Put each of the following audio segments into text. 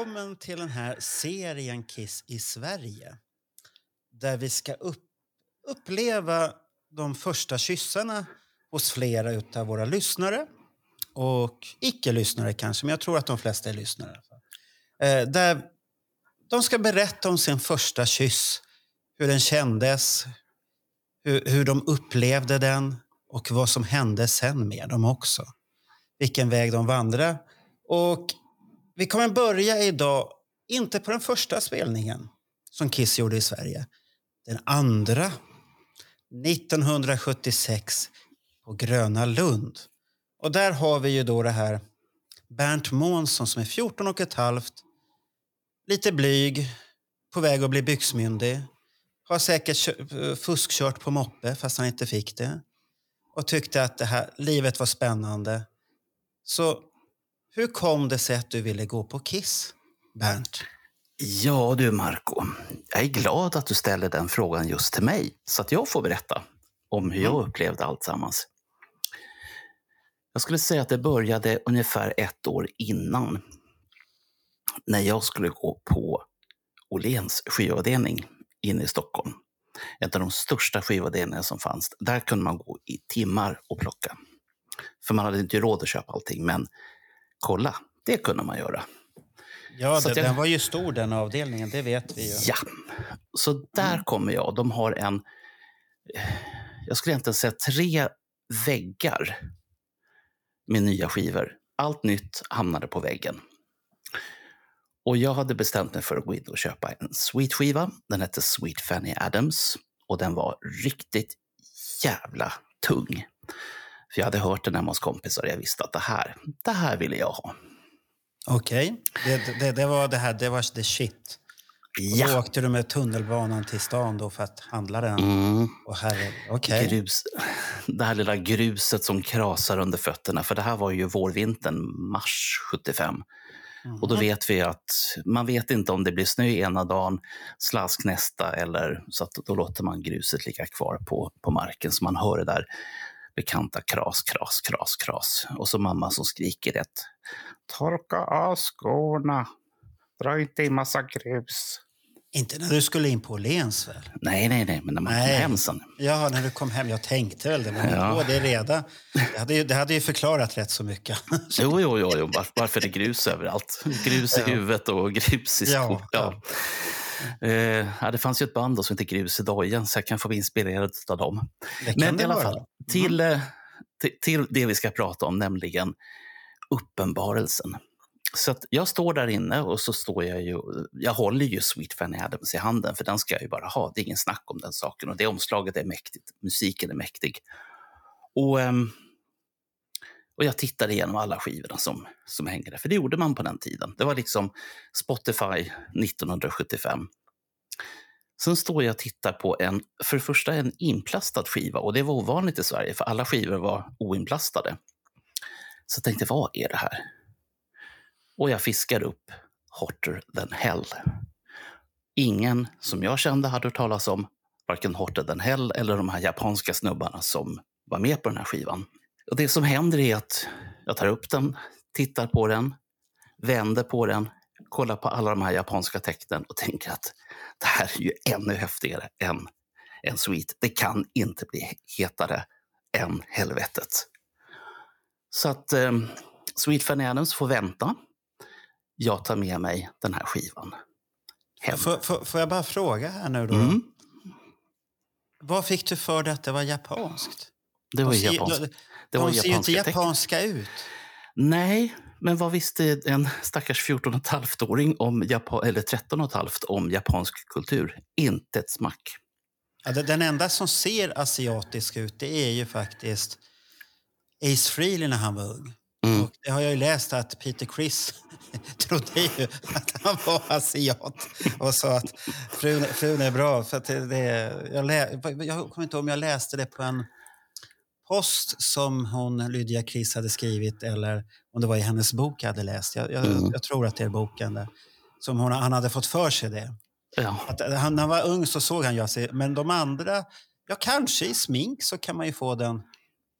Välkommen till den här serien Kiss i Sverige. Där vi ska upp, uppleva de första kyssarna hos flera av våra lyssnare. Och icke-lyssnare kanske, men jag tror att de flesta är lyssnare. Eh, där de ska berätta om sin första kyss. Hur den kändes, hur, hur de upplevde den och vad som hände sen med dem också. Vilken väg de vandrade. Och vi kommer börja idag, inte på den första spelningen som Kiss gjorde i Sverige. Den andra, 1976 på Gröna Lund. Och där har vi ju då det här Bernt Månsson som är 14 och ett halvt, lite blyg, på väg att bli byxmyndig. Har säkert eh, fuskkört på moppe fast han inte fick det. Och tyckte att det här livet var spännande. Så hur kom det sig att du ville gå på Kiss, Bernt? Ja du Marco, jag är glad att du ställer den frågan just till mig så att jag får berätta om hur jag upplevde allt sammans. Jag skulle säga att det började ungefär ett år innan när jag skulle gå på Åhléns skivavdelning inne i Stockholm. En av de största skivavdelningarna som fanns. Där kunde man gå i timmar och plocka. För man hade inte råd att köpa allting, men kolla, det kunde man göra. Ja, det, jag- den var ju stor den avdelningen, det vet vi ju. Ja, så där kommer jag. De har en, jag skulle egentligen säga tre väggar med nya skivor. Allt nytt hamnade på väggen. Och jag hade bestämt mig för att gå in och köpa en Sweet-skiva. Den hette Sweet Fanny Adams och den var riktigt jävla tung. För jag hade hört den hemma hos kompisar och jag visste att det här, det här ville jag ha. Okej, det, det, det var det här, det var the shit. Och Då åkte du med tunnelbanan till stan då för att handla den. Mm. Och herre, okej. grus, det här lilla gruset som krasar under fötterna. För det här var ju vårvintern, mars 75. Och då vet vi att man vet inte om det blir snö ena dagen, slask nästa eller så att då låter man gruset ligga kvar på, på marken så man hör det där bekanta kras, kras, kras, kras. Och så mamma som skriker ett Torka av skorna, dra inte i massa grus. Inte när du skulle in på Åhléns väl? Nej, nej, nej, men när man Nej. kom hem sen. Ja, när du kom hem. Jag tänkte väl det, men Ja. det är redan. Det hade, ju, det hade ju förklarat rätt så mycket. Jo, jo, jo, jo. Var, varför är det grus överallt? Grus i Ja. huvudet och grus i Ja, skor. Ja. Eh, ja, det fanns ju ett band då som heter Grus i dojan, så jag kan få bli inspirerad av dem. Men i alla fall, till, eh, till, till det vi ska prata om, nämligen uppenbarelsen. Så jag står där inne och så står jag ju, jag håller ju Sweet Fanny Adams i handen, för den ska jag ju bara ha. Det är ingen snack om den saken. Och det omslaget är mäktigt, musiken är mäktig. Och, ehm, och jag tittade igenom alla skivorna som, som hängde där, för det gjorde man på den tiden. Det var liksom Spotify 1975. Sen står jag och tittar på en, för det första en inplastad skiva och det var ovanligt i Sverige för alla skivor var oinplastade. Så jag tänkte, vad är det här? Och jag fiskar upp Hotter than Hell. Ingen som jag kände hade hört talas om varken Hotter than Hell eller de här japanska snubbarna som var med på den här skivan. Och det som händer är att jag tar upp den, tittar på den, vänder på den, kollar på alla de här japanska tecknen och tänker att det här är ju ännu häftigare än en Sweet. Det kan inte bli hetare än helvetet. Så att eh, Sweet Fanny Adams får vänta. Jag tar med mig den här skivan hem. Får, får, jag bara fråga här nu då? Mm, Vad fick du för dig att det var japanskt? det var japanskt. De- Det var de ser ju inte japanska tecken. ut. Nej, men vad visste en stackars 14 och ett halvt-åring om Japan, eller 13 och ett halvt om japansk kultur? Inte ett smack. Ja, den enda som ser asiatisk ut det är ju faktiskt Ace Frehley när han var ung. Mm. Och det har jag ju läst att Peter Criss trodde ju att han var asiat och sa att frun, frun är bra. För att det, det, jag, lä, jag kommer inte ihåg om jag läste det på en post som hon, Lydia Criss hade skrivit eller om det var i hennes bok jag hade läst. Jag, jag, Mm. jag tror att det är boken där. Som hon, han hade fått för sig det. Ja. Att eh, han, när han var ung så såg han ju sig, men de andra, ja kanske i smink så kan man ju få den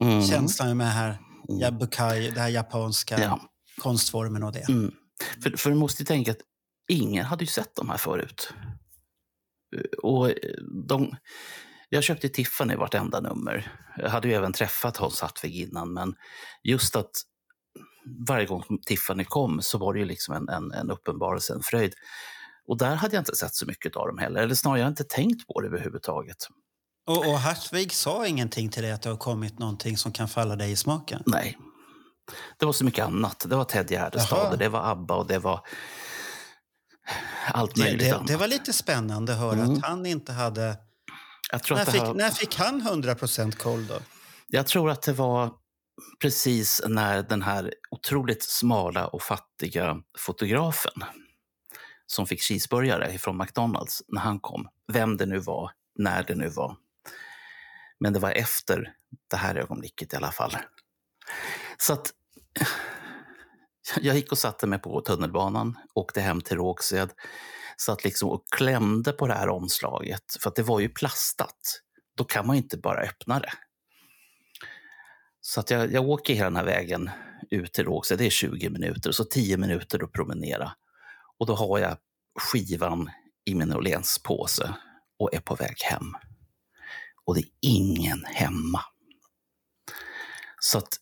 Mm. känslan med här yabukai, det här japanska Ja. konstformen och det. Mm. För, för du måste ju tänka att ingen hade ju sett de här förut. Och eh, de, jag köpte Tiffany vartenda nummer. Jag hade ju även träffat Hans Hartvig innan, men just att varje gång Tiffany kom så var det ju liksom en, en, en uppenbarelse, en fröjd. Och där hade jag inte sett så mycket av dem heller, eller snarare jag inte tänkt på det överhuvudtaget. Och, och Hartvig sa ingenting till dig att det har kommit någonting som kan falla dig i smaken? Nej. Det var så mycket annat. Det var Ted Gärdestad, det var ABBA och det var allt Det, möjligt det, annat. det var lite spännande att höra Mm. att han inte hade... När fick, här, när fick han 100% koll då? jag tror att det var precis när den här otroligt smala och fattiga fotografen som fick cheeseburgare från McDonalds, när han kom. Vem det nu var, när det nu var. Men det var efter det här ögonblicket i alla fall. Så att jag gick och satte mig på tunnelbanan, åkte hem till Rågsved, satt liksom och klämde på det här omslaget, för att det var ju plastat. Då kan man ju inte bara öppna det. Så att jag, jag åker hela den här vägen ut till Rågsved, det är 20 minuter, så 10 minuter att promenera. Och då har jag skivan i min Åhléns-påse och är på väg hem. Och det är ingen hemma. Så att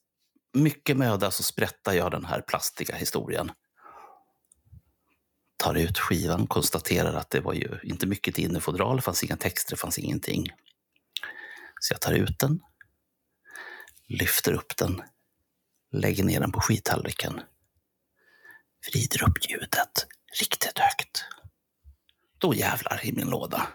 mycket möda så sprättar jag den här plastiga historien. Tar ut skivan, konstaterar att det var ju inte mycket till innefodral, det fanns inga texter, det fanns ingenting. Så jag tar ut den, lyfter upp den, lägger ner den på skittallriken, vrider upp ljudet riktigt högt. Då jävlar i min låda.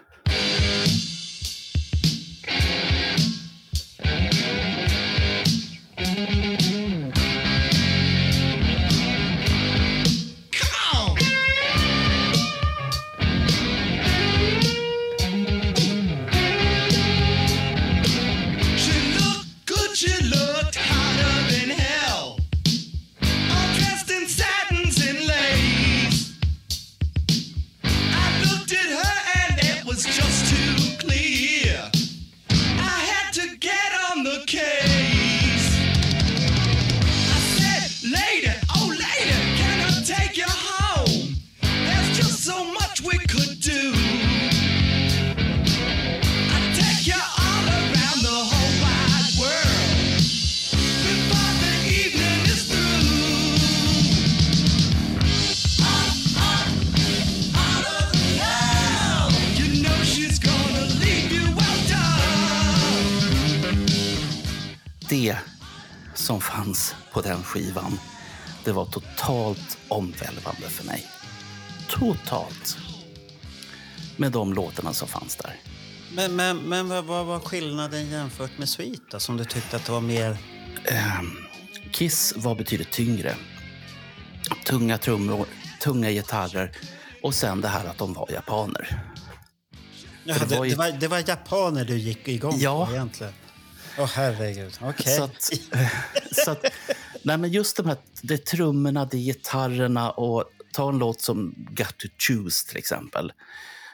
Det som fanns på den skivan, det var totalt omvälvande för mig. Totalt. Med de låtarna som fanns där. Men, men, men vad, vad var skillnaden jämfört med Sweet då, som du tyckte att det var mer... Ehm, Kiss var betydligt tyngre. Tunga trummor, tunga gitarrer och sen det här att de var japaner. Ja, det det, var ju- det, var, det var japaner du gick igång Ja. på egentligen? Åh herregud, okej. Så att, så att, nej men just de här det är trummorna, det är gitarrerna och ta en låt som Got to choose till exempel.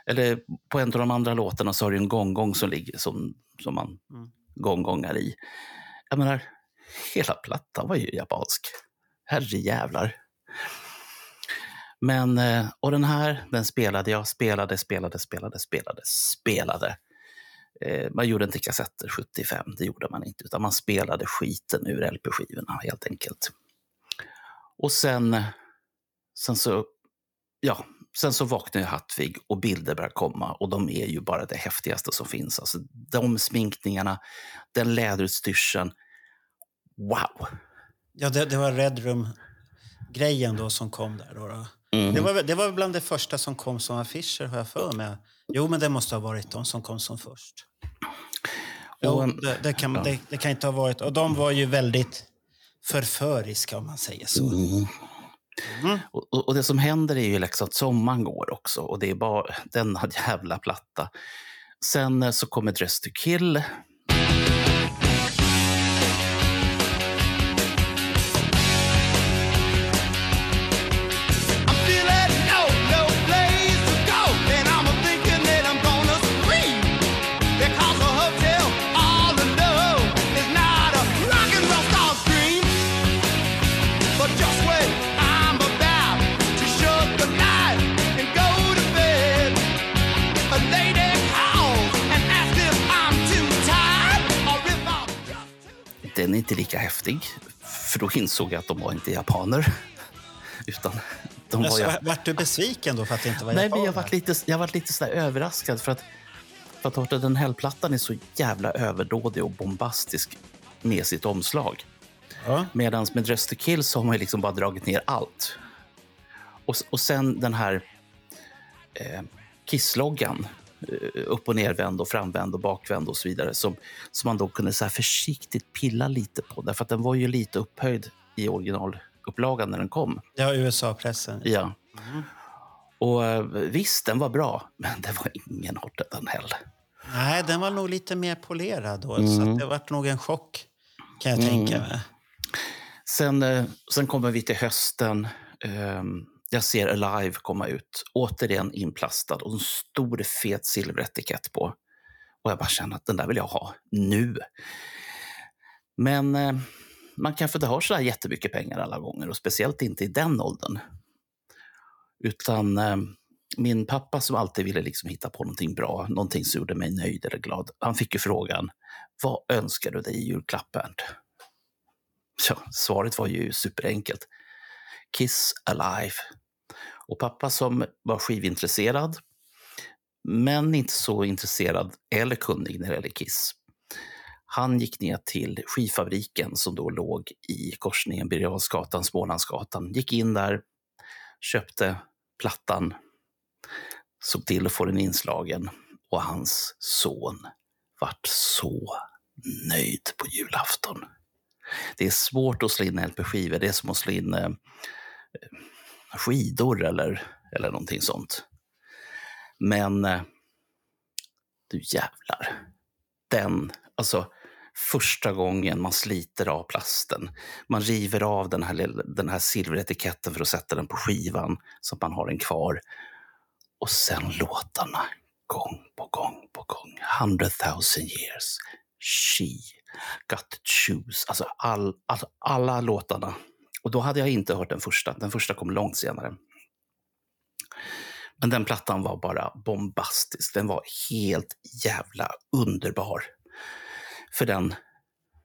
Eller på en av de andra låtarna så har du en gonggong som ligger som, som man Mm. gonggongar i. Jag menar, hela plattan var ju japansk. Herre jävlar. Men, eh, och den här, den spelade jag, spelade, spelade, spelade, spelade, spelade. Eh, Man gjorde inte kassetter 75, det gjorde man inte, utan man spelade skiten ur LP-skivorna helt enkelt. Och sen, sen så, ja, sen så vaknade Hattvig och bilder började komma och de är ju bara det häftigaste som finns. Alltså de sminkningarna, den läderutstyrseln. Wow! Ja, det, det var Red Room-grejen då som kom där. Då, då. Mm. Det, var, det var bland det första som kom som affischer, har jag för mig. Jo, men det måste ha varit de som kom som först. Jo, det, det, kan, det, det kan inte ha varit... Och de var ju väldigt förföriska om man säger så. Mm. Mm. Och, och- det som händer är ju liksom att sommaren går också och det är bara denna jävla platta. Sen så kommer Dress to kill. Häftig, för då insåg jag att de var inte japaner. Utan de var ju... vart du besviken då för att det inte var Nej, men jag japaner? varit lite, jag varit lite sådär överraskad för att, för att Torta den Hell-plattan är så jävla överdådig och bombastisk med sitt omslag. Ja. Medan med Dress to kill så har man ju liksom bara dragit ner allt. Och, och sen den här eh, Kiss-loggan, upp och nervänd och framvänd och bakvänd och så vidare, som, som man då kunde så försiktigt pilla lite på. Därför att den var ju lite upphöjd i originalupplagan när den kom. Ja, USA-pressen. Ja. Och eh, visst, den var bra, men det var ingen Horten den Hell. Nej, den var nog lite mer polerad då. Så Mm. att det var nog en chock, kan jag tänka mig. Sen, eh, sen kommer vi till hösten. Ehm, jag ser Alive komma ut. Återigen inplastad och en stor fet silveretikett på. Och jag bara känner att den där vill jag ha nu. Men eh, man kanske inte har så där jättemycket pengar alla gånger och speciellt inte i den åldern. Utan eh, min pappa som alltid ville liksom hitta på någonting bra, någonting som gjorde mig nöjd eller glad. Han fick ju frågan, vad önskar du dig i julklapp Bernt? Ja, svaret var ju superenkelt. Kiss Alive. Och pappa som var skivintresserad, men inte så intresserad eller kunnig när det gäller Kiss. Han gick ner till skivfabriken som då låg i korsningen Birger Jarlsgatan, Smålandsgatan. Gick in där, köpte plattan, såg till att få den inslagen och hans son vart så nöjd på julafton. Det är svårt att slå in LP-skivor. Det är som att slå in eh, skidor eller, eller någonting sånt. Men eh, du jävlar. Den, alltså första gången man sliter av plasten. Man river av den här, den här silveretiketten för att sätta den på skivan så att man har den kvar. Och sen låtarna gång på gång på gång. Hundred thousand years. She got to choose. Alltså all, all, alla låtarna. Och då hade jag inte hört den första. Den första kom långt senare. Men den plattan var bara bombastisk. Den var helt jävla underbar. För den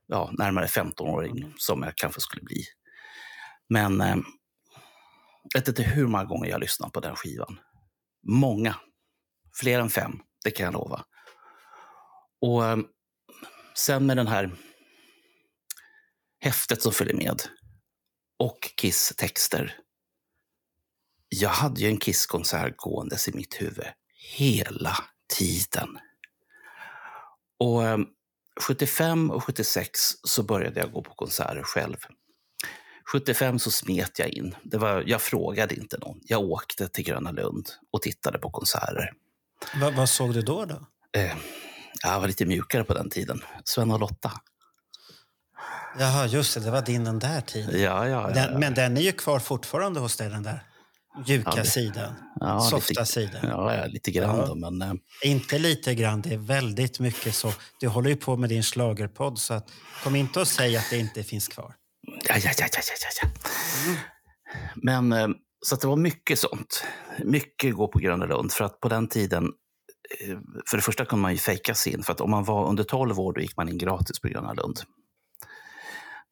ja, närmare 15-åring som jag kanske skulle bli. Men eh, jag vet inte hur många gånger jag lyssnat på den skivan. Många. Fler än fem, det kan jag lova. Och eh, sen med den här häftet som följer med och Kiss texter. Jag hade ju en Kiss-konsert gåendes i mitt huvud hela tiden. Och eh, 75 och 76 så började jag gå på konserter själv. 75 så smet jag in. Det var, jag frågade inte någon. Jag åkte till Gröna Lund och tittade på konserter. Va, vad såg du då? då? Eh, jag var lite mjukare på den tiden. Sven och Lotta. Jaha, just det. Det var din den där tiden. Ja, ja, ja. Den, men den är ju kvar fortfarande hos dig, den där mjuka Ja, det- sidan. ja, Softa lite, sidan. Ja, lite grann Ja. då, men eh, Inte lite grann, det är väldigt mycket så. Du håller ju på med din schlagerpodd så att, kom inte och säg att det inte finns kvar. Ja, ja, ja, ja, ja, ja. Men eh, så det var mycket sånt. Mycket gå på Gröna Lund. För att på den tiden, eh, för det första kunde man ju fejka sig in. För att om man var under 12 år då gick man in gratis på Gröna Lund.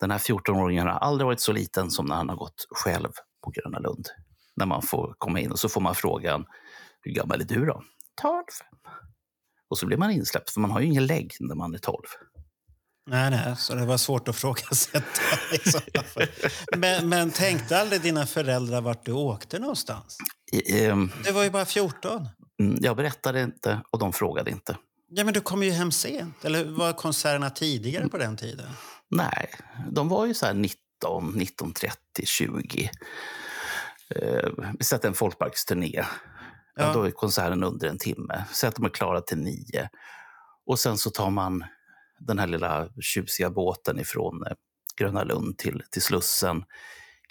Den här 14-åringen har aldrig varit så liten som när han har gått själv på Gröna Lund. När man får komma in och så får man frågan, hur gammal är du då? 12. Och så blir man insläppt, för man har ju ingen lägg när man är 12. Nej, nej, så det var svårt att frågasätta. fall. men, men tänkte aldrig dina föräldrar vart du åkte någonstans? Ehm, Du var ju bara 14. mm, Jag berättade inte och de frågade inte. Ja, men du kom ju hem sent. Eller var konserterna tidigare på den tiden? Nej, de var ju så här 19.30, 20. Eh, vi sätter en folkparksturné. Ja. Ja. då är konserten under en timme. Säg att de är klara till nio. Och sen så tar man den här lilla tjusiga båten ifrån eh, Gröna Lund till, till Slussen.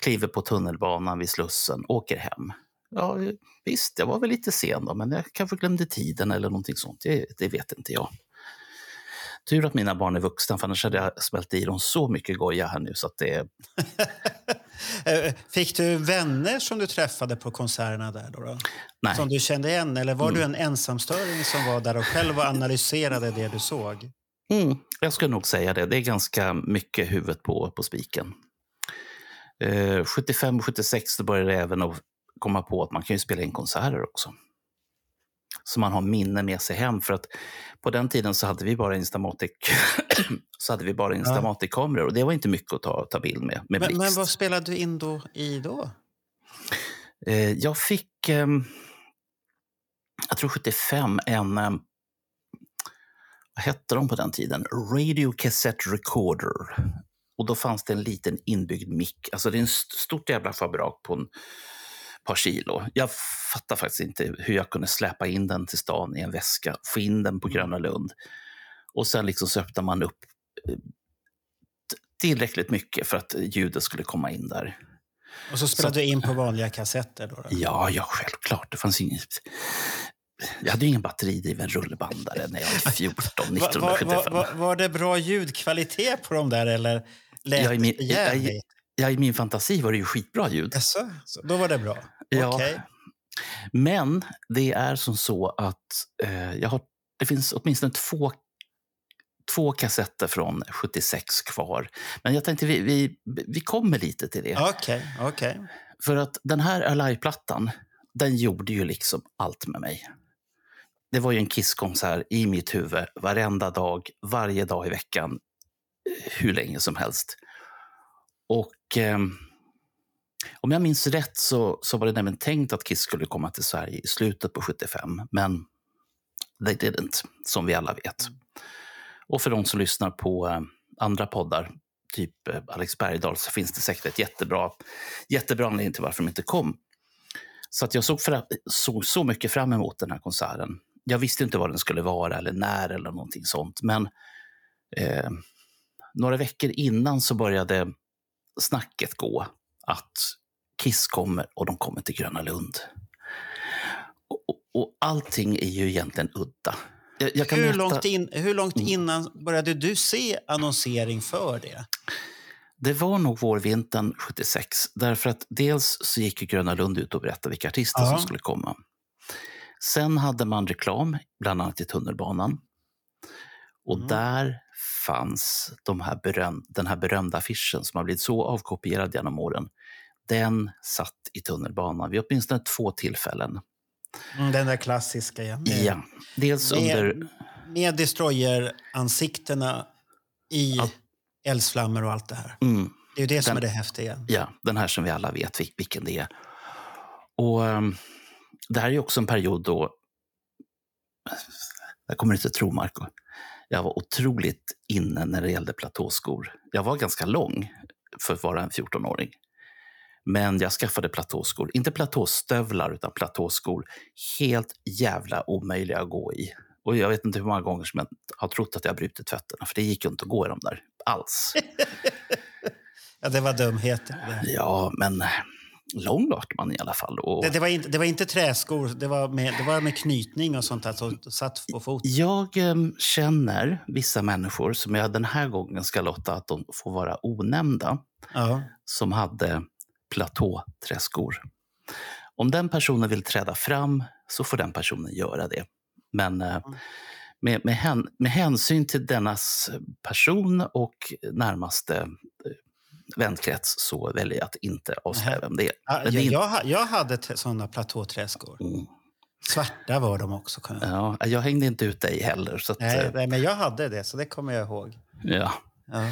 Kliver på tunnelbanan vid Slussen, åker hem. Ja, visst, jag var väl lite sen då, men jag kanske glömde tiden eller någonting sånt. Det, det vet inte jag. Tur att mina barn är vuxna, för annars hade jag smält i dem så mycket goja här nu så att det, Fick du vänner som du träffade på konserterna där? Då, då? nej. Som du kände igen? Eller var du en ensamstöring som var där och själv analyserade det du såg? Mm, jag skulle nog säga det. Det är ganska mycket huvudet på, på spiken. Eh, 75 76 då började jag även att komma på att man kan ju spela in konserter också. Så man har minne med sig hem. För att på den tiden så hade vi bara Instamatic så hade vi bara Instamatic-kameror och det var inte mycket att ta, ta bild med, med Men, men vad spelade du in då i då? Eh, jag fick, ehm, jag tror 75, en, ehm, vad hette de på den tiden? Radio Cassette Recorder. Och då fanns det en liten inbyggd mick. Alltså det är en st- stort jävla fabrik på en par kilo. Jag fattar faktiskt inte hur jag kunde släpa in den till stan i en väska, få in den på Gröna Lund. Och sen liksom så öppnar man upp eh, tillräckligt mycket för att ljudet skulle komma in där. Och så spelade du in på vanliga kassetter? Då, då? Ja, ja, självklart. Det fanns inget... Jag hade ju ingen batteridriven rullbandare när jag var 14, Va- va- 1975. va- va- var det bra ljudkvalitet på dem där eller lät i min- det jag-? Ja, I min fantasi var det ju skitbra ljud. Jaså? Så Då var det bra? Ja. Okej. Men det är som så att eh, jag har, det finns åtminstone två, två kassetter från 76 kvar. Men jag tänkte vi, vi, vi kommer lite till det. Okej, okej. För att den här Alive-plattan, den gjorde ju liksom allt med mig. Det var ju en Kiss-konsert i mitt huvud varenda dag, varje dag i veckan, eh, hur länge som helst. Och eh, om jag minns rätt så, så var det nämligen tänkt att Kiss skulle komma till Sverige i slutet på 75, men they didn't, som vi alla vet. Och för de som lyssnar på eh, andra poddar, typ eh, Alex Bergdahl, så finns det säkert ett jättebra, jättebra anledning till varför de inte kom. Så att jag såg fra, så, så mycket fram emot den här konserten. Jag visste inte vad den skulle vara eller när eller någonting sånt, men eh, några veckor innan så började snacket gå att Kiss kommer och de kommer till Gröna Lund. Och, och, och allting är ju egentligen udda. Jag, jag Hur, långt in, hur långt Mm. innan började du se annonsering för det? Det var nog vårvintern 76. Därför att dels så gick ju Gröna Lund ut och berättade vilka artister Ja. som skulle komma. Sen hade man reklam, bland annat i tunnelbanan. Och Mm. där fanns de här beröm, den här berömda affischen som har blivit så avkopierad genom åren. Den satt i tunnelbanan vid åtminstone två tillfällen. Mm, den där klassiska, ja. Med, Ja, dels med, under... med destroyer-ansiktena i Ja. eldsflammor och allt det här. Mm, Det är ju det som Den- är det häftiga. Ja, den här som vi alla vet vil- vilken det är. Och um, Det här är också en period då... Jag kommer inte tro, Marco. Jag var otroligt inne när det gällde platåskor. Jag var ganska lång för att vara en 14-åring. Men jag skaffade platåskor. Inte platåstövlar, utan platåskor. Helt jävla omöjliga att gå i. Och jag vet inte hur många gånger som jag har trott att jag har brutit fötterna. För det gick ju inte att gå i dem där alls. Ja, det var dumheter. Det. Ja, men lång man i alla fall. Och Det, det, var inte, det var inte träskor, det var med, det var med knytning och sånt där, så det satt på fot. jag eh, känner vissa människor som jag den här gången ska låta att de får vara onämnda, Ja. som hade platåträskor. Om den personen vill träda fram så får den personen göra det. Men eh, med, med, hän, med hänsyn till dennas person och närmaste eh, vänkrets så väljer jag att inte avslöja vem det är. Ja, jag, jag, ha- jag hade såna platåträskor. Mm. Svarta var de också. Kan jag. Ja, jag hängde inte ut dig heller. Så att, Nej, eh, nej, men jag hade det, så det kommer jag ihåg. ja. Ja.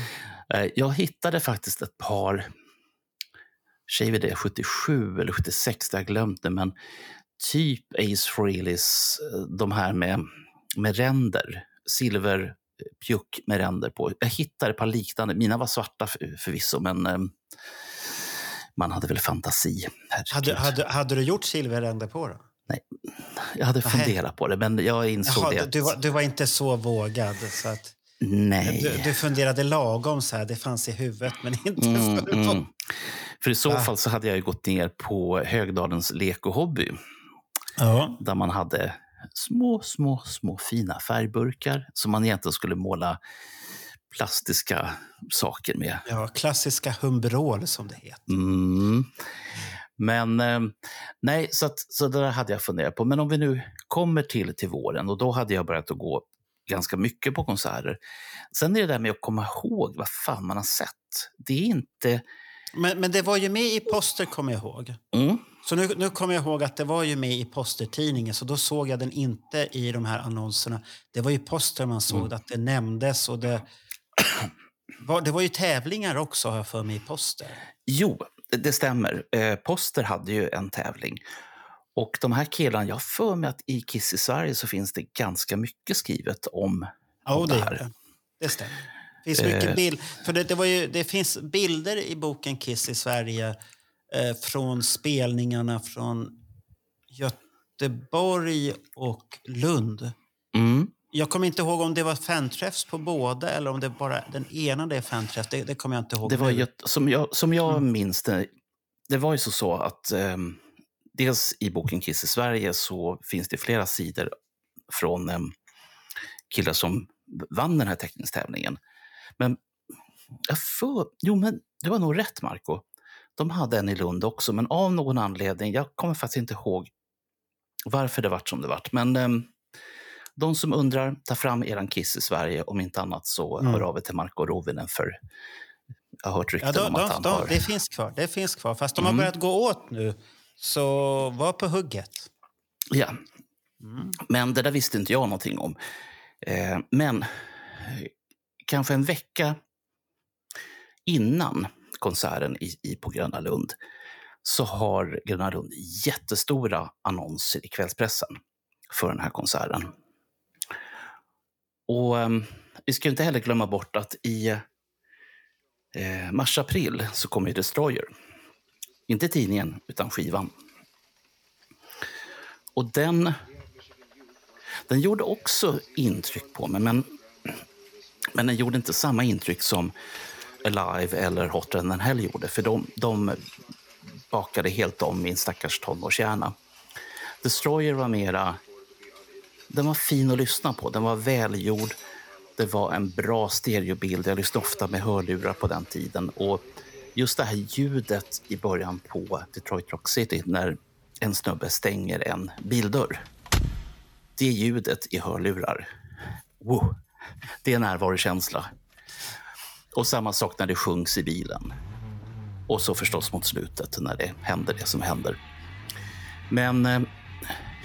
Eh, Jag hittade faktiskt ett par, det, 77 eller 76, det har jag glömt det, men typ Ace Frehley's, eh, de här med, med ränder, silver, pjuck med ränder på. Jag hittade ett par liknande. Mina var svarta för, förvisso, men eh, man hade väl fantasi. Hade, Herregud. hade, hade du gjort silverränder på då? Jag hade Nej. funderat på det, men jag insåg Jaha, det. du, att- du, var, du var inte så vågad. Så att Nej. du, du funderade lagom så här, det fanns i huvudet men inte Mm, för mm. För i så Va? fall så hade jag ju gått ner på Högdalens lek och hobby. Ja. Där man hade små, små, små fina färgburkar som man egentligen skulle måla plastiska saker med. ja, klassiska humbrol som det heter. Mm. Men eh, nej, så, att, så det där hade jag funderat på. Men om vi nu kommer till, till våren och då hade jag börjat att gå ganska mycket på konserter. Sen är det där med att komma ihåg vad fan man har sett. Det är inte... Men, men det var ju med i poster kommer jag ihåg. Mm. Så nu, nu kommer jag ihåg att det var ju med i postertidningen så då såg jag den inte i de här annonserna. Det var ju poster man såg Mm. att det nämndes och det var, det var ju tävlingar också har jag för mig i poster. Jo, det- stämmer. Eh, Poster hade ju en tävling. Och de här killarna, jag har för mig att i Kiss i Sverige så finns det ganska mycket skrivet om, Ja, om det det, här. är det. det stämmer. Det, finns mycket Eh. bild, för det, det, var ju, det finns bilder i boken Kiss i Sverige eh, från spelningarna från Göteborg och Lund. Mm. Jag kommer inte ihåg om det var fanträffs på båda eller om det bara den ena det är fanträff. Det, det kommer jag inte ihåg. Det var ju, som jag, som jag Mm. minns det, det var ju så, så att ehm, dels i boken Kiss i Sverige så finns det flera sidor från um, killar som vann den här teckningstävlingen. Men jag för, jo, men det var nog rätt, Marco. De hade en i Lund också, men av någon anledning, jag kommer faktiskt inte ihåg varför det vart som det vart. Men ehm, de som undrar, ta fram eran Kiss i Sverige. Om inte annat så Mm. hör av er till Marco Rovinen för jag har hört Ja, rykten de, om att de, han de, har... det finns kvar. Det finns kvar. Fast de har Mm. börjat gå åt nu. Så var på hugget. Ja, Mm. men det där visste inte jag någonting om. Eh, men kanske en vecka innan konserten i, i, på Gröna Lund så har Gröna Lund jättestora annonser i kvällspressen för den här konserten. Och ehm, vi ska inte heller glömma bort att i eh, mars-april så kommer ju Destroyer. Inte tidningen, utan skivan. Och den, den gjorde också intryck på mig, men, men den gjorde inte samma intryck som Alive eller Hotter than Hell gjorde, för de, de bakade helt om min stackars tonårshjärna. Destroyer var mera... Den var fin att lyssna på, den var välgjord. Det var en bra stereobild. Jag lyssnade ofta med hörlurar på den tiden. Och just det här ljudet i början på Detroit Rock City när en snubbe stänger en bildörr. Det ljudet i hörlurar. Wow. Det är närvarokänsla. Och samma sak när det sjungs i bilen. Och så förstås mot slutet när det händer det som händer. Men eh,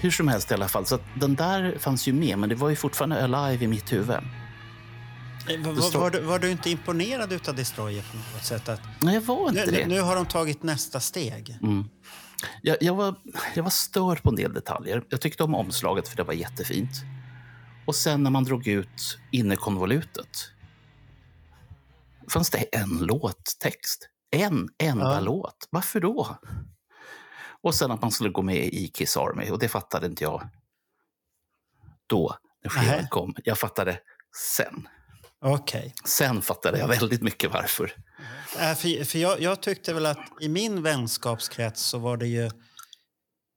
hur som helst i alla fall, så den där fanns ju med, men det var ju fortfarande alive i mitt huvud. Eh, Var, var, du, var du inte imponerad av Destroyer på något sätt? Att Nej, jag var inte nu, det. nu har de tagit nästa steg. Mm. Jag, jag, var, jag var störd på en del detaljer. Jag tyckte om omslaget för det var jättefint. Och sen när man drog ut innerkonvolutet fanns det en låttext. En enda Ja. låt. Varför då? Och sen att man skulle gå med i Kiss Army och det fattade inte jag då när skivan kom. Jag fattade sen. Okej. Sen fattade jag väldigt mycket varför. Äh, för för jag, jag tyckte väl att i min vänskapskrets så var det ju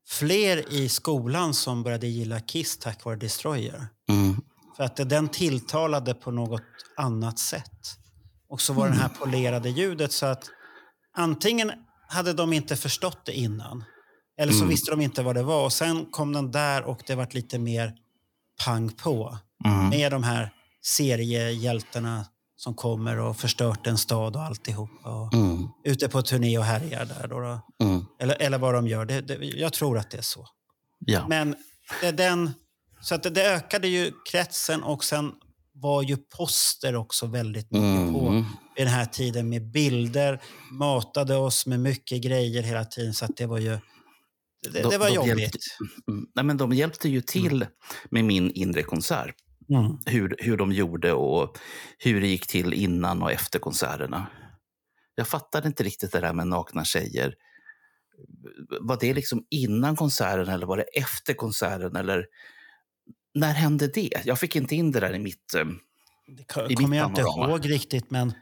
fler i skolan som började gilla Kiss tack vare Destroyer. Mm. För att den tilltalade på något annat sätt. Och så var det här polerade ljudet så att antingen hade de inte förstått det innan. Eller så Mm. visste de inte vad det var. Och sen kom den där och det vart lite mer pang på. Mm. Med de här seriehjältarna som kommer och förstört en stad och alltihopa. Och Mm. ute på turné och härjar där. Då, då. Mm. Eller, eller vad de gör. Det, det, jag tror att det är så. Ja. Men det, den, så att det, det ökade ju kretsen och sen var ju poster också väldigt mycket på Mm. vid den här tiden med bilder, matade oss med mycket grejer hela tiden. Så att det var ju det, De- det var de jobbigt. hjälpte- Mm. Nej, men de hjälpte ju till med min inre konsert. Mm. hur, hur de gjorde och hur det gick till innan och efter konserterna. Jag fattade inte riktigt det där med nakna tjejer. Var det liksom innan konserten eller var det efter konserten? Eller när hände det? Jag fick inte in det där i mitt... eh, Det I kommer mitt jag inte panorama. ihåg riktigt, men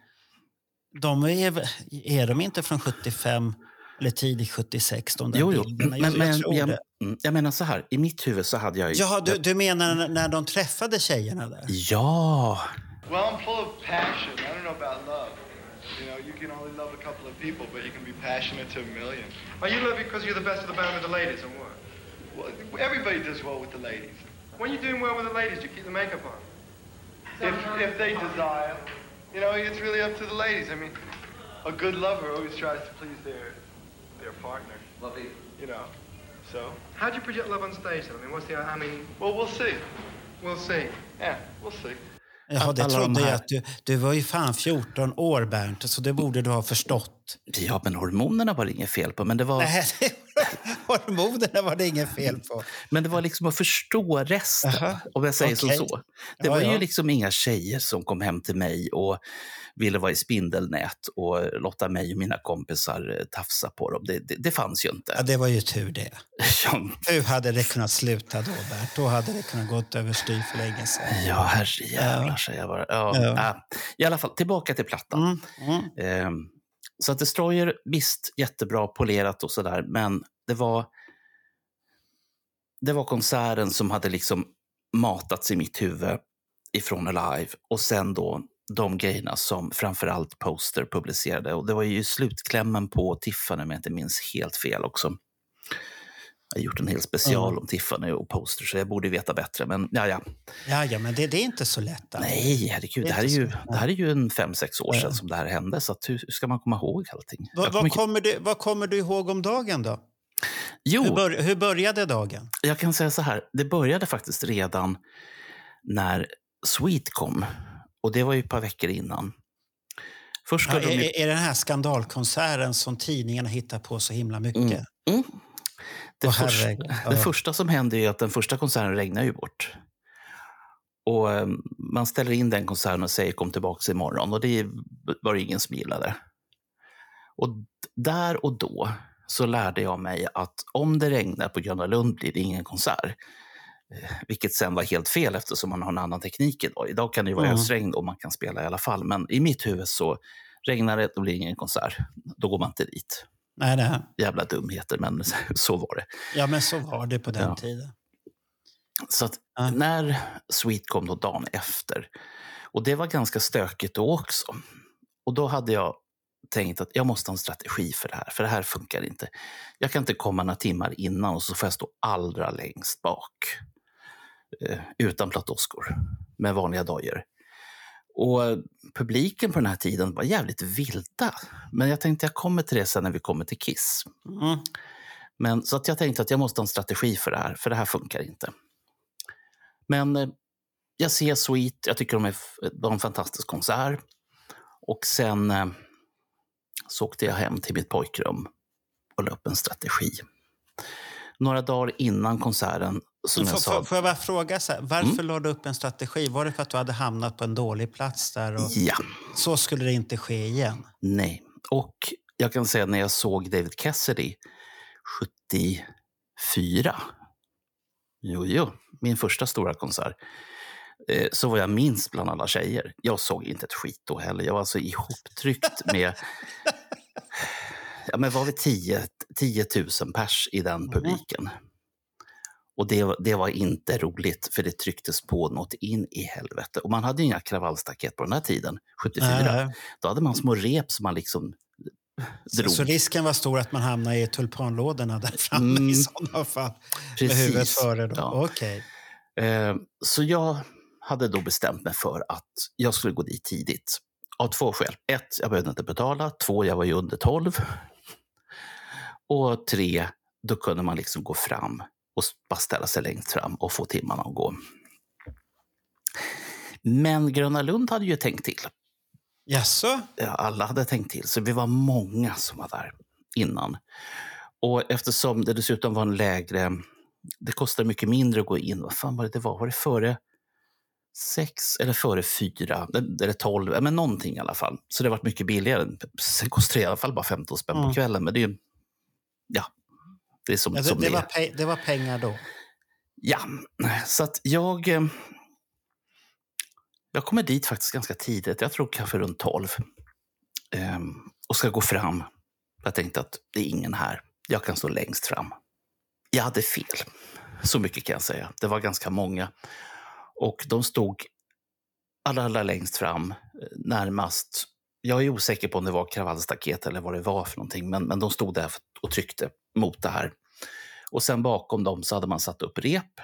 de är, är de inte från 75 eller tidigt 76, de där Jo, jo. bilderna? Men, Jag, men, jag jag, mm, jag menar så här, i mitt huvud så hade jag ju... Jaha, du, du menar när- de träffade tjejerna där? Ja! Well, I'm full of passion. I don't know about love. You know, you can only love a couple of people, but you can be passionate to a million. Are you love because you're the best of the band with the ladies, or what? Well, everybody does well with the ladies. When you're doing well with the ladies, you keep the makeup on. If, if they desire. You know, it's really up to the ladies. I mean, a good lover always tries to please their their partner. Lovey. You know, so How do you project love on stage? Then? I mean, what's the? I mean, well, we'll see. we'll see. Yeah, we'll see. Jaha, det alla de trodde jag här- att du... Du var ju fan 14 år, Bernt, så det borde du ha förstått. ja, men hormonerna var det inget fel på. Men det var, Nej, hormonerna var det inget fel på. men det var liksom att förstå resten, Aha, om jag säger som så. Det Ja, var ja. ju liksom inga tjejer som kom hem till mig och ville vara i spindelnät och låta mig och mina kompisar eh, tafsa på dem. Det, det, det fanns ju inte. Ja, det var ju tur det. Ja, Hur hade det kunnat sluta då, Bert? Då hade det kunnat gått överstyr för länge sedan. Ja, herrejävlar, säger jag bara. Ja, Ja. äh, I alla fall, tillbaka till plattan. Mm, mm. Ehm, så att Destroyer, visst, jättebra polerat och sådär, men det var, det var konserten som hade liksom matats i mitt huvud ifrån Alive och sen då de grejerna som framförallt Poster publicerade. Och det var ju slutklämmen på Tiffany om jag inte minns helt fel också. Jag har gjort en hel special Ja. om Tiffany och Poster så jag borde veta bättre. Men ja, ja. Ja, ja, men det, det är inte så lätt. alltså. Nej, herregud. Det Det är här är ju, det här är ju en fem, sex år Ja. sedan som det här hände. Så hur hur ska man komma ihåg allting? Vad, Jag vad, kommer- kommer du, vad kommer du ihåg om dagen då? Hur, Jo, bör, hur började dagen? jag kan säga så här. Det började faktiskt redan när Sweet kom. Och det var ju ett par veckor innan. Först Ja, är, de ju... är det den här skandalkonserten som tidningarna hittar på så himla mycket? Mm. Mm. Det, Åh, först, herregud. det första som hände är att den första konserten regnar ju bort. Och eh, man ställer in den konserten och säger kom tillbaka imorgon. Och det var det ingen som gillade. Och där och då så lärde jag mig att om det regnar på Gröna Lund blir det ingen konsert. Vilket sen var helt fel eftersom man har en annan teknik idag. Idag kan det vara Mm. ösregn och man kan spela i alla fall. Men i mitt huvud så regnar det, då blir det ingen konsert. Då går man inte dit. Nej, nej. Jävla dumheter, men så var det. Ja, men så var det på den Ja. tiden. Så att Ja. när Sweet kom då dagen efter, och det var ganska stökigt då också. Och då hade jag tänkt att jag måste ha en strategi för det här, för det här funkar inte. Jag kan inte komma några timmar innan och så får jag stå allra längst bak. Eh, utan platåskor, med vanliga dojor. Och publiken på den här tiden var jävligt vilda. Men jag tänkte jag kommer till det sen när vi kommer till Kiss. Mm. Men, så att jag tänkte att jag måste ha en strategi för det här, för det här funkar inte. Men eh, jag ser Sweet, jag tycker de är, de har en fantastisk konsert. Och sen eh, så åkte jag hem till mitt pojkrum och la upp en strategi. Några dagar innan konserten, som Får, jag sa, får, jag bara fråga, så här, varför la du upp en strategi? Var det för att du hade hamnat på en dålig plats där? Och ja, Så skulle det inte ske igen? nej. Och jag kan säga när jag såg David Cassidy 74, jo, jo, min första stora konsert, eh, så var jag minst bland alla tjejer. Jag såg inte ett skit då heller. Jag var alltså ihoptryckt med ja, men var vi 10, 10 000 pers i den publiken. Och det, det var inte roligt, för det trycktes på något in i helvete. Och man hade ju inga kravallstaket på den här tiden, 74. Nej. Då hade man små rep som man liksom drog. så risken var stor att man hamnade i tulpanlådorna där framme Mm. i sådana fall? Med Precis. huvudet före då? Ja. Okej. Eh, så jag hade då bestämt mig för att jag skulle gå dit tidigt. Av två skäl. Ett, jag behövde inte betala. Två, jag var ju under 12. Och tre, då kunde man liksom gå fram och bara ställa sig längst fram och få timmarna att gå. Men Gröna Lund hade ju tänkt till. Jaså? Ja, alla hade tänkt till, så vi var många som var där innan. Och eftersom det dessutom var en lägre... Det kostade mycket mindre att gå in. Vad fan var det det var? Var det före sex eller före fyra, eller tolv, men någonting i alla fall. Så det varit mycket billigare. Sen kostar det i alla fall bara 15 spänn Mm. på kvällen, men det är ju... Ja, det är som, Ja, det, som det, det var pe- det var pengar då. Ja, så att jag... eh, Jag kommer dit faktiskt ganska tidigt, jag tror kanske runt 12. Ehm, och ska gå fram. Jag tänkte att det är ingen här. Jag kan stå längst fram. Jag hade fel. Så mycket kan jag säga. Det var ganska många. Och de stod allra, allra längst fram, eh, närmast. Jag är osäker på om det var kravallstaket eller vad det var för någonting, men, men de stod där och tryckte mot det här. Och sen bakom dem så hade man satt upp rep.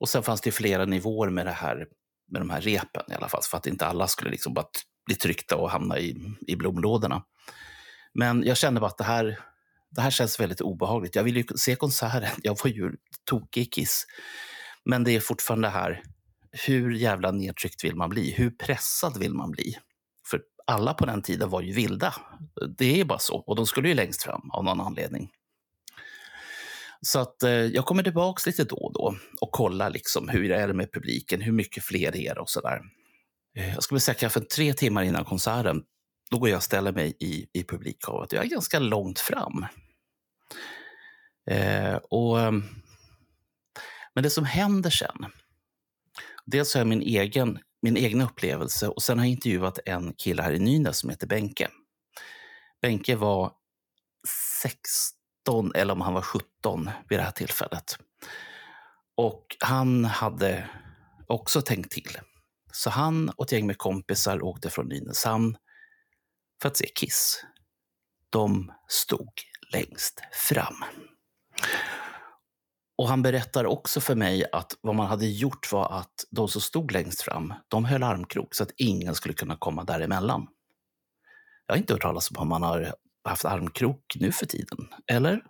Och sen fanns det flera nivåer med det här med de här repen i alla fall, för att inte alla skulle liksom bara bli tryckta och hamna i, i blomlådorna. Men jag kände bara att det här, det här känns väldigt obehagligt. Jag ville ju se konserten. Jag var ju tokig i Kiss. Men det är fortfarande här, hur jävla nedtryckt vill man bli? Hur pressad vill man bli? Alla på den tiden var ju vilda. Det är bara så. Och de skulle ju längst fram av någon anledning. Så att eh, jag kommer tillbaka lite då och då och kollar liksom hur det är med publiken, hur mycket fler det är och sådär. Eh, jag skulle säga kanske tre timmar innan konserten, då går jag och ställer mig i, i publikhavet. Jag är ganska långt fram. Eh, och, ehm, men det som händer sen, dels har jag min egen, min egna upplevelse och sen har jag intervjuat en kille här i Nynäs som heter Benke. Benke var 16 eller om han var 17 vid det här tillfället. Och han hade också tänkt till. Så han och ett gäng med kompisar åkte från Nynäshamn för att se Kiss. De stod längst fram. Och han berättar också för mig att vad man hade gjort var att de som stod längst fram, de höll armkrok så att ingen skulle kunna komma däremellan. Jag har inte hört talas om om man har haft armkrok nu för tiden. Eller?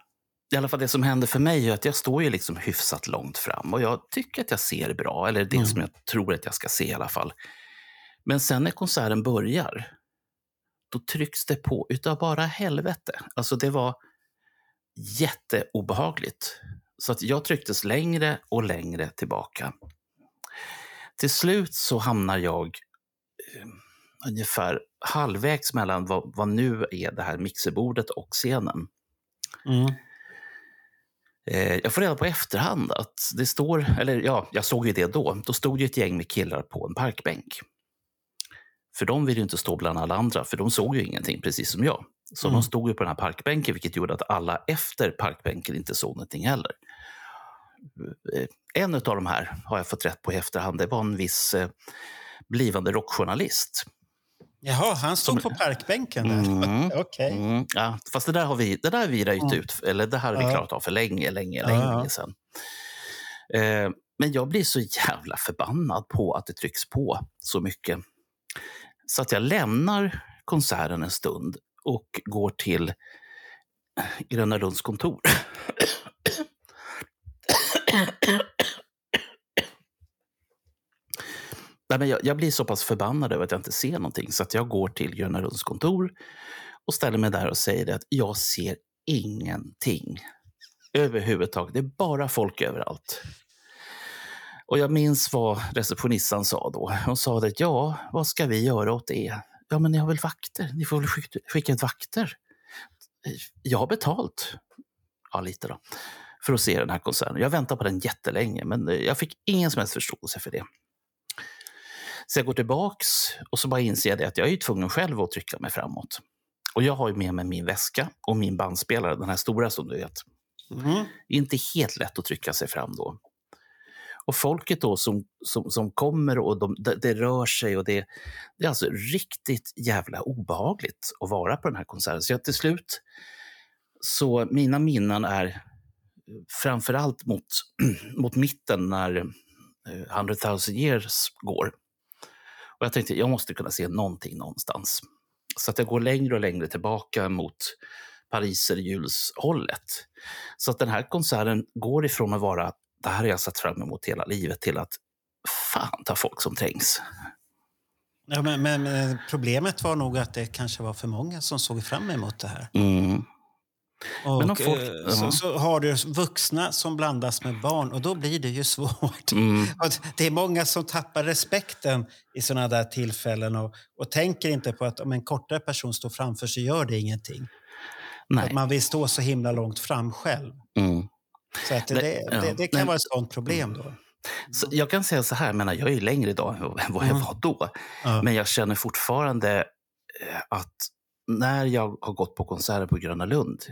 I alla fall det som händer för mig är att jag står ju liksom hyfsat långt fram och jag tycker att jag ser bra, eller det Mm. som jag tror att jag ska se i alla fall. Men sen när konserten börjar, då trycks det på utav bara helvete. Alltså det var jätteobehagligt. Så att jag trycktes längre och längre tillbaka. Till slut så hamnar jag eh, ungefär halvvägs mellan vad, vad nu är det här mixerbordet och scenen. Mm. Eh, jag får reda på efterhand att det står, eller ja, jag såg ju det då, då stod ju ett gäng med killar på en parkbänk. För de ville ju inte stå bland alla andra, för de såg ju ingenting, precis som jag. Så Mm. de stod ju på den här parkbänken, vilket gjorde att alla efter parkbänken inte såg någonting heller. Eh, En av de här har jag fått rätt på i efterhand. Det var en viss eh, blivande rockjournalist. Jaha, han stod på parkbänken där. Mm. Okej. Mm, ja, fast det där har vi, det där har vi röjt Mm. ut, eller det här har vi klarat av för länge, länge, ja. länge sedan. Eh, men jag blir så jävla förbannad på att det trycks på så mycket. Så att jag lämnar konserten en stund och går till eh, Gröna Lunds kontor. Nej, men jag, jag blir så pass förbannad över att jag inte ser någonting så att jag går till Gröna Lunds kontor och ställer mig där och säger att jag ser ingenting överhuvudtaget. Det är bara folk överallt. Och jag minns vad receptionistan sa då. Hon sa att ja, vad ska vi göra åt det? Ja, men ni har väl vakter? Ni får väl skicka, ut vakter? Jag har betalt. Ja, lite då. För att se den här konserten. Jag väntar på den jättelänge, men jag fick ingen som helst förståelse för det. Så jag går tillbaks och så bara inser jag det att jag är ju tvungen själv att trycka mig framåt. Och jag har ju med mig min väska och min bandspelare, den här stora som du vet. Mm. Det är inte helt lätt att trycka sig fram då. Och folket då som, som, som kommer och de, det, det rör sig och det, det är alltså riktigt jävla obehagligt att vara på den här konserten. Så jag till slut, så mina minnen är framförallt mot, mot mitten när eh, 100 000 years går. Och jag tänkte, jag måste kunna se någonting någonstans. Så att jag går längre och längre tillbaka mot Pariserhjulshållet. Så att den här konserten går ifrån att vara det här har jag sett fram emot hela livet till att fan ta folk som trängs. Ja, men, men, men problemet var nog att det kanske var för många som såg fram emot det här. Mm. Och, folk- eh, så, så har du vuxna som blandas med barn och då blir det ju svårt. Mm. Det är många som tappar respekten i sådana där tillfällen och, och tänker inte på att om en kortare person står framför så gör det ingenting. Nej. Att man vill stå så himla långt fram själv. Mm. Så att det, det, ja. det, det kan Nej. vara ett sådant problem då. Så jag kan säga så här, menar, jag är längre idag än vad jag Mm. var då. Men jag känner fortfarande eh, att när jag har gått på konserter på Gröna Lund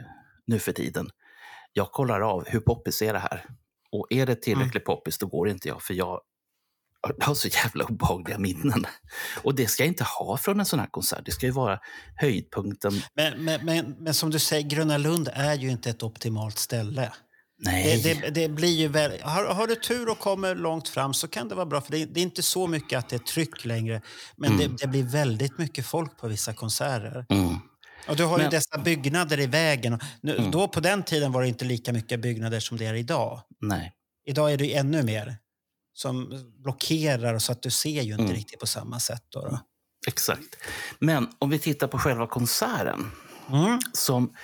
nu för tiden, jag kollar av hur poppis är det här. Och är det tillräckligt Mm. poppis, då går inte jag, för jag har så jävla obehagliga minnen. Och det ska jag inte ha från en sån här konsert. Det ska ju vara höjdpunkten. Men, men, men, men som du säger, Gröna Lund är ju inte ett optimalt ställe. Nej, Det, det, det blir ju väl, har, har du tur och kommer långt fram så kan det vara bra. För det, är- det är inte så mycket att det är tryck längre. Men Mm. det, blir väldigt mycket folk på vissa konserter. Mm. Och du har ju Men- dessa byggnader i vägen. Nu, Mm. Då på den tiden var det inte lika mycket byggnader som det är idag. nej. Idag är det ju ännu mer som blockerar så att du ser ju inte Mm. riktigt på samma sätt. Då, då. Exakt. Men om vi tittar på själva konserten. Mm. som...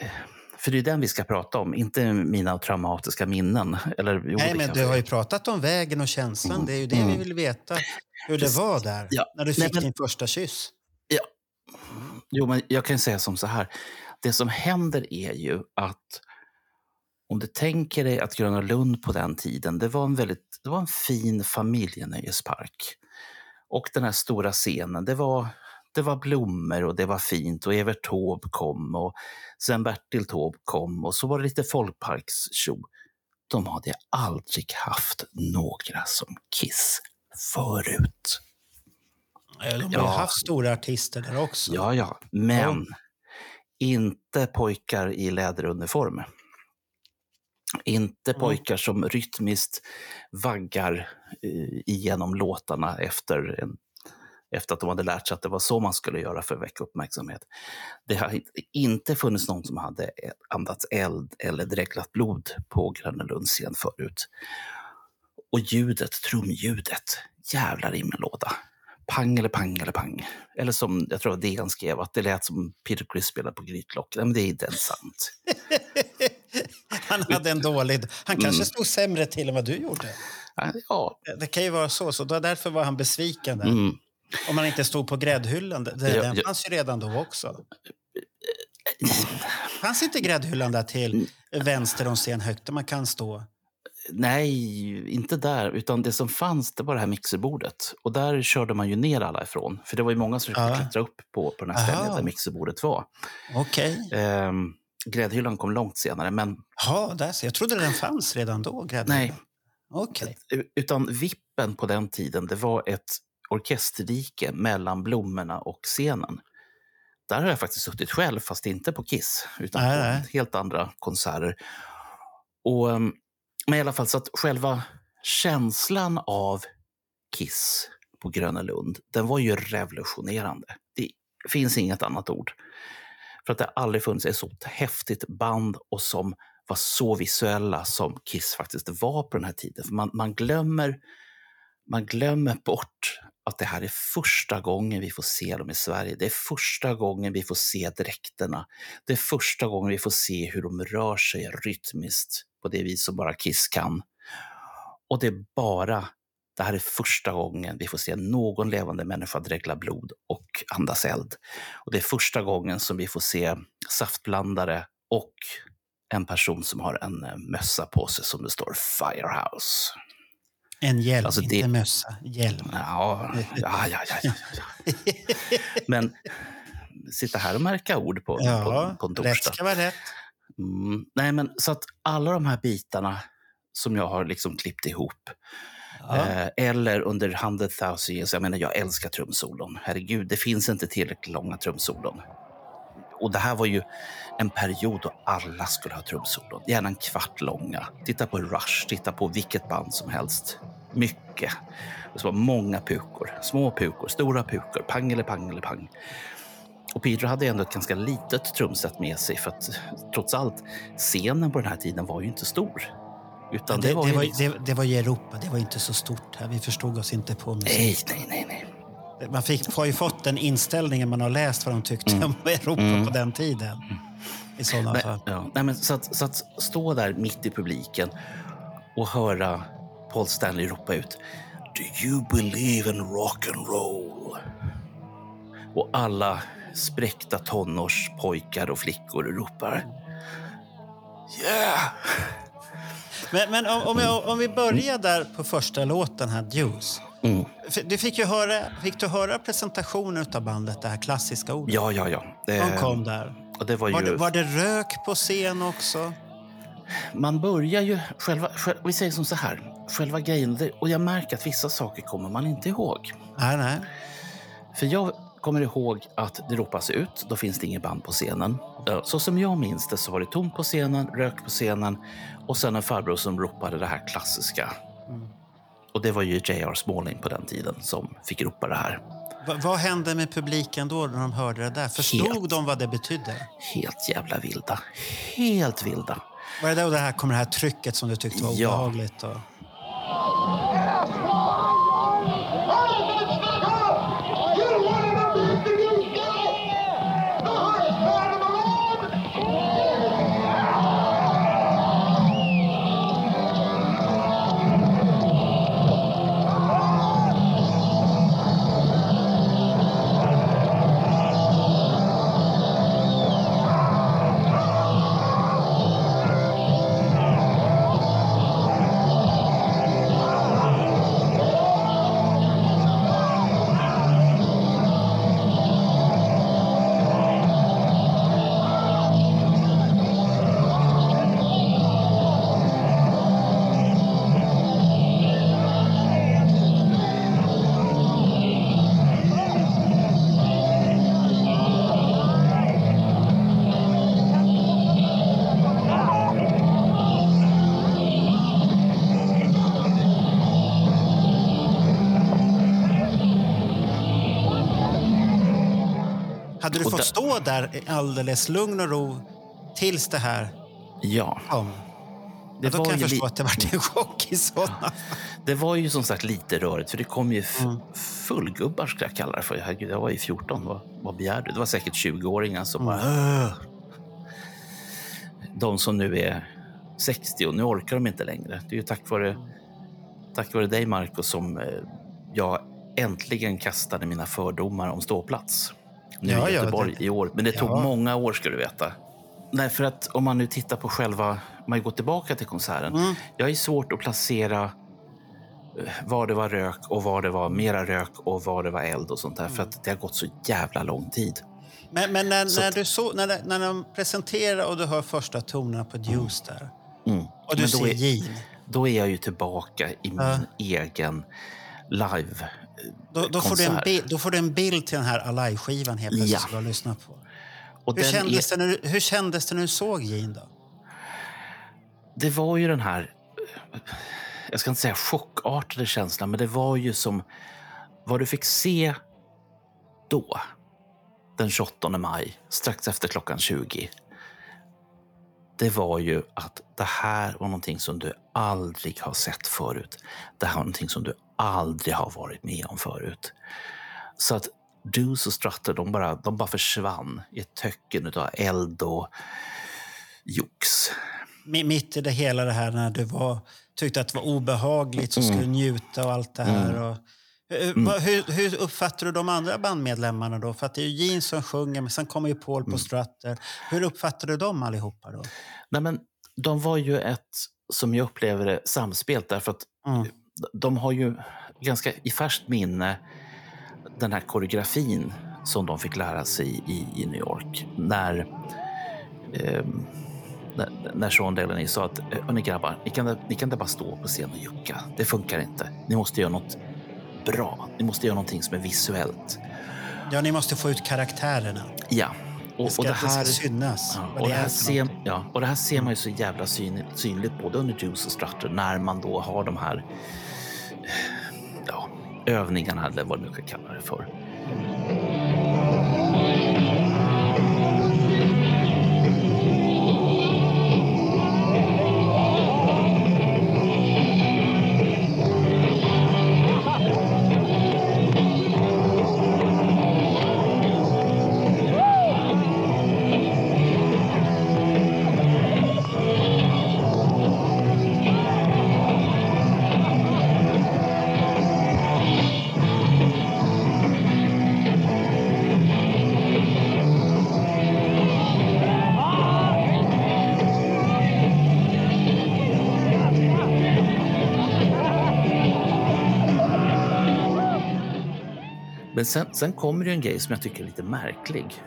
eh, För det är den vi ska prata om, inte mina traumatiska minnen. Eller, jo, Nej, det men du har ju pratat om vägen och känslan. Mm. Det är ju det vi Mm. vill veta. Hur det Precis. var där, Ja. när du Nej, fick men- din första kyss. Jo, men jag kan säga som så här. Det som händer är ju att om du tänker dig att Gröna Lund på den tiden, det var en väldigt det var en fin familjenöjespark. Och den här stora scenen, det var, det var blommor och det var fint och Evert Taube kom och sen Bertil Taube kom och så var det lite folkparkstjo. De hade aldrig haft några som Kiss förut. De har Ja. haft stora artister där också. Ja, ja, men inte pojkar i läderuniform. Inte Mm. pojkar som rytmiskt vaggar eh, igenom låtarna efter, en, efter att de hade lärt sig att det var så man skulle göra för att väcka uppmärksamhet. Det har inte- funnits någon som hade andats eld eller dreglat blod på Gröna Lunds scen förut. Och ljudet, trumljudet, jävlar i min låda. Pang eller pang eller pang. Eller som jag tror DN skrev, att det lät som Peter Criss spelade på grytlock. Nej, men det är inte ens sant. Han hade en dålig... Han kanske Mm. stod sämre till än vad du gjorde. Ja, Det kan ju vara så. så därför var han besviken där. mm. Om han inte stod på gräddhyllan. Det, Ja, den fanns ju redan då också. Fanns inte gräddhyllan där till vänster om scen högt där man kan stå? Nej, inte där. Utan det som fanns, det var det här mixerbordet. Och där körde man ju ner alla ifrån. För det var ju många som försökte Ja. klättra upp på, på den här stället Aha. där mixerbordet var. Okej. Ehm, gräddhyllan kom långt senare, men Ja, där ser jag. jag trodde den fanns redan då, gräddhyllan. nej. Okej. Utan vippen på den tiden, det var ett orkesterrike mellan blommorna och scenen. Där har jag faktiskt suttit själv, fast inte på Kiss, utan Nej, på nej. helt andra konserter. Och, ehm, men i alla fall, så att själva känslan av Kiss på Gröna Lund, den var ju revolutionerande. Det finns inget annat ord. För att det aldrig funnits ett så häftigt band och som var så visuella som Kiss faktiskt var på den här tiden. För man, man, glömmer, man glömmer bort att det här är första gången vi får se dem i Sverige. Det är första gången vi får se dräkterna. Det är första gången vi får se hur de rör sig rytmiskt på det vis som bara Kiss kan. Och det är bara, det här är första gången vi får se någon levande människa dregla blod och andas eld. Och det är första gången som vi får se saftblandare och en person som har en eh, mössa på sig som det står Firehouse. En hjälm, Alltså, det- inte mössa. Hjälm. Ja, ja, ja, ja, ja. Men sitta här och märka ord på, Ja, på, på en rätt torsdag. ska vara rätt. Mm, nej, men så att alla de här bitarna som jag har liksom klippt ihop. Ja. Eh, eller under 100 000 years. Jag menar, jag älskar trumsolon. Herregud, det finns inte tillräckligt långa trumsolon. Och det här var ju en period då alla skulle ha trumsolon. Gärna en kvart långa. Titta på Rush, titta på vilket band som helst. Mycket. Det var många pukor. Små pukor, stora pukor. Pang eller pang eller pang. Och Pedro hade ändå ett ganska litet trumset med sig för att trots allt, scenen på den här tiden var ju inte stor. Utan det, det, var det, var, liksom... det, det var i Europa, det var inte så stort här. Vi förstod oss inte på musik. Nej, nej, nej, nej. Man fick, har ju fått den inställningen man har läst vad de tyckte Mm. om Europa Mm. på den tiden. i sådana Nej, fall. ja. Nej, men så, att, så att stå där mitt i publiken och höra Paul Stanley ropa ut Do you believe in rock and roll? Och alla spräckta tonårspojkar och flickor ropar Yeah! Men, men om, om, jag, om vi börjar där på första låten här, Juice. Mm. Du fick ju höra, fick du höra presentationen av bandet, det här klassiska ordet? Ja, ja, ja. De kom där. och det var ju, Var det, var det rök på scen också? Man börjar ju... Själva, själv, vi säger som så här. Själva grejen, och jag märker att vissa saker kommer man inte ihåg. Nej, nej. För jag kommer ihåg att det ropas ut, då finns det inget band på scenen. Så som jag minns det så var det tomt på scenen, rök på scenen och sen en farbror som ropade det här klassiska. Och det var ju J.R. Smalling på den tiden som fick ropa det här. Va, vad hände med publiken då när de hörde det där? Förstod Helt. de vad det betydde? Helt jävla vilda. Helt vilda. Var det då det här kom det här trycket som du tyckte var Ja. obehagligt? Och... stå där i alldeles lugn och ro tills det här Ja, kom? det Ja, då var, kan ju jag förstå att det var en chock i sådana det var ju som sagt lite rörigt för det kom ju Mm. fullgubbar skulle jag kalla det för. Herregud, jag var ju 14, vad, vad begär du? Det var säkert 20-åringar som Mm. bara... De som nu är 60 och nu orkar de inte längre. Det är ju tack vare, tack vare dig, Marco, som eh, jag äntligen kastade mina fördomar om ståplats. Nu Ja, i ja, Göteborg det- i år. Men det tog Ja. många år, ska du veta. Nej, för att om man nu tittar på själva... Man går tillbaka till konserten. Mm. Jag är svårt att placera eh, var det var rök och var det var mera rök och var det var eld och sånt där. För att det har gått så jävla lång tid. Men, men när, Så när, du så, när, när de presenterar och du hör första tonerna på Juice där Mm. och du ser är- Gene, Då är jag ju tillbaka i min egen live. Då, då, får du en bild, då får du en bild till den här Alive-skivan helt plötsligt Ja. som du har lyssnat på. Och Hur kändes, är, det när du, hur kändes det när du såg Gene då? det var ju den här, jag ska inte säga chockartade känslan, men det var ju som vad du fick se då, den 28 maj, strax efter klockan 20. Det var ju att det här var någonting som du aldrig har sett förut. Det här var någonting som du aldrig har varit med om förut. Så att Deuce och Strutter, de bara, de bara försvann i ett töcken av eld och jox. Mi- Mitt i det hela det här när du var, tyckte att det var obehagligt så Mm. skulle du njuta och allt det här. Och, hur, vad- hur, hur uppfattar du de andra bandmedlemmarna då? För att det är ju Gene som sjunger, men sen kommer ju Paul Mm. på Strutter. Hur uppfattar du dem allihopa då? Nej, men de var ju ett, som jag upplever det, samspel. Därför att Mm. De har ju ganska i färskt minne den här koreografin som de fick lära sig i, i New York. När, ehm, när, när Sean Delaney sa att "Hörni grabbar, ni kan, ni kan inte bara stå på scen och jucka. Det funkar inte. Ni måste göra något bra. Ni måste göra någonting som är visuellt. Ja, ni måste få ut karaktärerna. Ja. Och, Det ska, och det det ska här, synas. Ja, och, det det är här ser, ja, och det här ser man ju så jävla syn, synligt både under Juice och Strutter när man då har de här ja, övningarna eller vad du nu ska kalla det för. Men sen, sen kommer det en grej som jag tycker är lite märklig.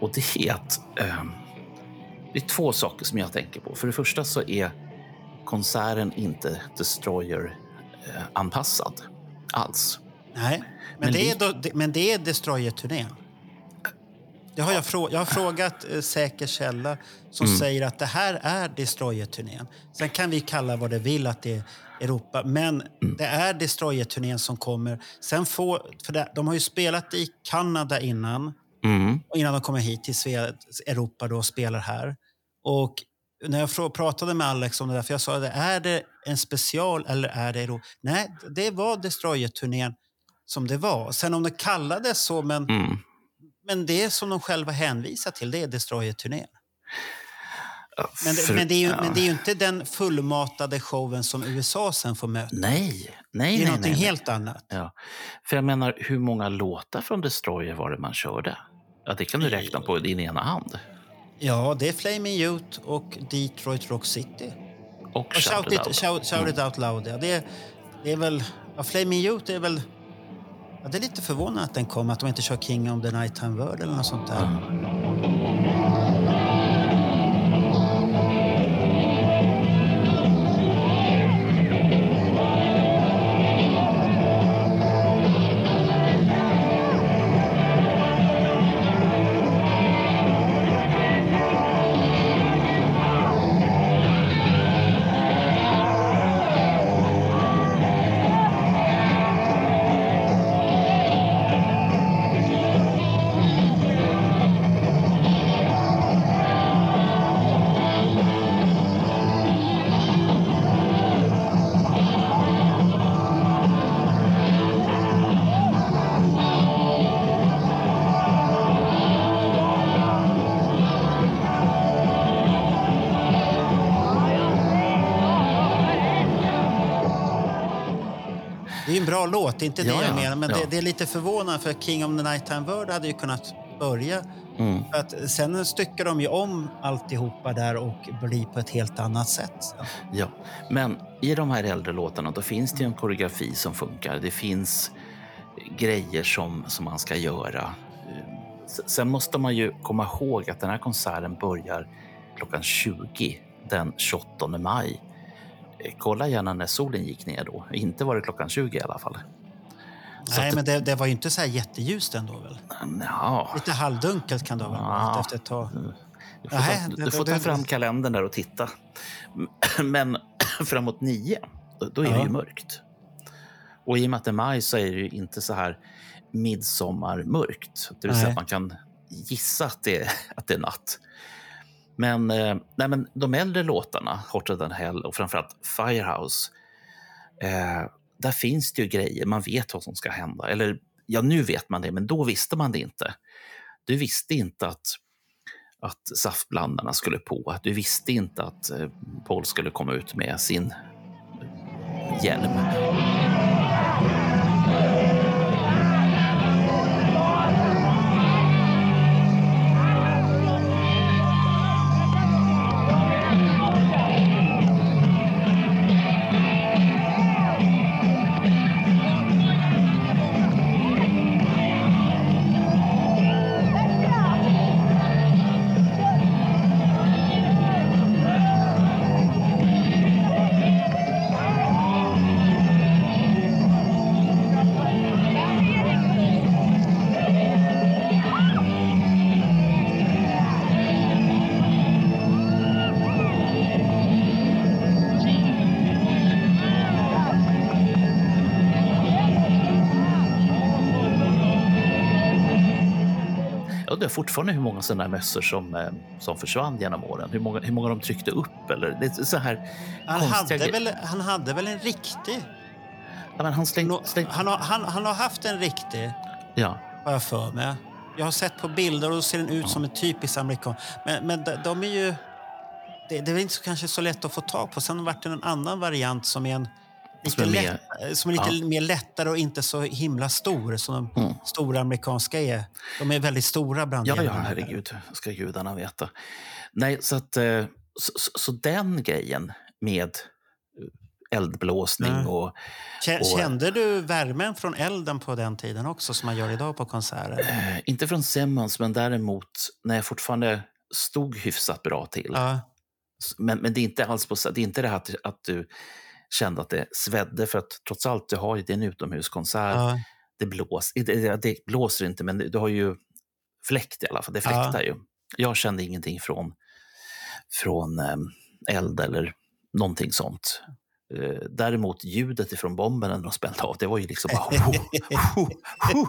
Och det är att ehm, det är två saker som jag tänker på. För det första så är konserten inte Destroyer-anpassad alls. Nej, men, Men det, är då, det, men det är Destroyer-turnén. Det har jag, frå, jag har frågat eh, säker källa som Mm. säger att det här är Destroyer-turnén. Sen kan vi kalla vad det vill att det är Europa, men Mm. det är Destroyer-turnén som kommer. Sen får, för det, de har ju spelat i Kanada innan, Mm. och innan de kommer hit till Europa då och spelar här. Och när jag pratade med Alex om det där, för jag sa det, är det en special eller är det Europa? Nej, det var Destroyer-turnén som det var. Sen om det kallades så, men, Mm. men det som de själva hänvisar till, det är Destroyer-turnén. Men, det- men, det är ju, ja. men det är ju inte den fullmatade showen som USA sen får möta. Nej, nej, Det är nej. nej, nej. helt annat. Ja. För jag menar, hur många låtar från Destroyer var det man körde? Ja, det kan du räkna på i din ena hand. Ja, det är Flaming Youth och Detroit Rock City. Och Och shout, It Out. shout, shout it out loud. Ja, det, det är väl... Ja, Flaming Youth är väl... Ja, det är lite förvånande att den kom, att de inte kör King of the Nighttime World eller något sånt där. Det det är inte det Ja, jag ja, menar. Men ja. det, det är lite förvånande för King of the Nighttime World hade ju kunnat börja. Mm. För att sen styckar de ju om alltihopa där och blir på ett helt annat sätt. Ja, men i de här äldre låtarna då finns det ju en koreografi som funkar. Det finns grejer som, som man ska göra. Sen måste man ju komma ihåg att den här konserten börjar klockan 20 den 28 maj. Eh, Kolla gärna när solen gick ner då. Inte var det klockan 20 i alla fall. Nej, men det, det var ju inte så här jätteljust ändå väl? Ja, Lite halvdunkelt kan det ha varit efter ett tag. du får, ta, det- du får det- ta fram kalendern där och titta. Men framåt nio, då, är det Ja. ju mörkt. Och i och med att det är maj så är det ju inte så här midsommarmörkt. Det vill säga att man kan gissa att det, att det är natt. Men, eh, nej, men de äldre låtarna, Hotter than Hell och framförallt Firehouse, eh, där finns det ju grejer. Man vet vad som ska hända. Eller ja, nu vet man det, men då visste man det inte. Du visste inte att, att saftblandarna skulle på. Du visste inte att eh, Paul skulle komma ut med sin hjälm. Fortfarande hur många sådana här mössor som, eh, som försvann genom åren. Hur många, hur många de tryckte upp. Eller, det är så här Han konstiga hade, väl, han hade väl en riktig... Ja, men han släng, släng, Han har, han, han har haft en riktig, ja. har jag för mig. Jag har sett på bilder och då ser den ut som en typisk amerikan. Men, men de, de är ju... Det, det är inte så, kanske så lätt att få tag på. Sen har det varit en annan variant som är en lite, Som är lätt, som är lite ja. mer lättare och inte så himla stor som de stora amerikanska är. De är väldigt stora Ja, brandhjälmarna. ja, herregud. ska gudarna veta. Nej, så att... eh, Så, så, den grejen med eldblåsning Nej. och Och- Kände du värmen från elden på den tiden också, som man gör idag på konserter? eh, inte från Simmons, men däremot när jag fortfarande stod hyfsat bra till. Ja, Men, men det är inte alls på, det är inte det här att, att du kände att det svedde, för att trots allt, du har ju, det är en utomhuskonsert. ja, Det, blås, det, det, det blåser inte, men du har ju fläkt i alla fall. Det Ja. fläktar ju. Jag kände ingenting från, från eh, eld eller någonting sånt. Eh, däremot ljudet ifrån bomben när de spände av, det var ju liksom bara... ho, ho, ho.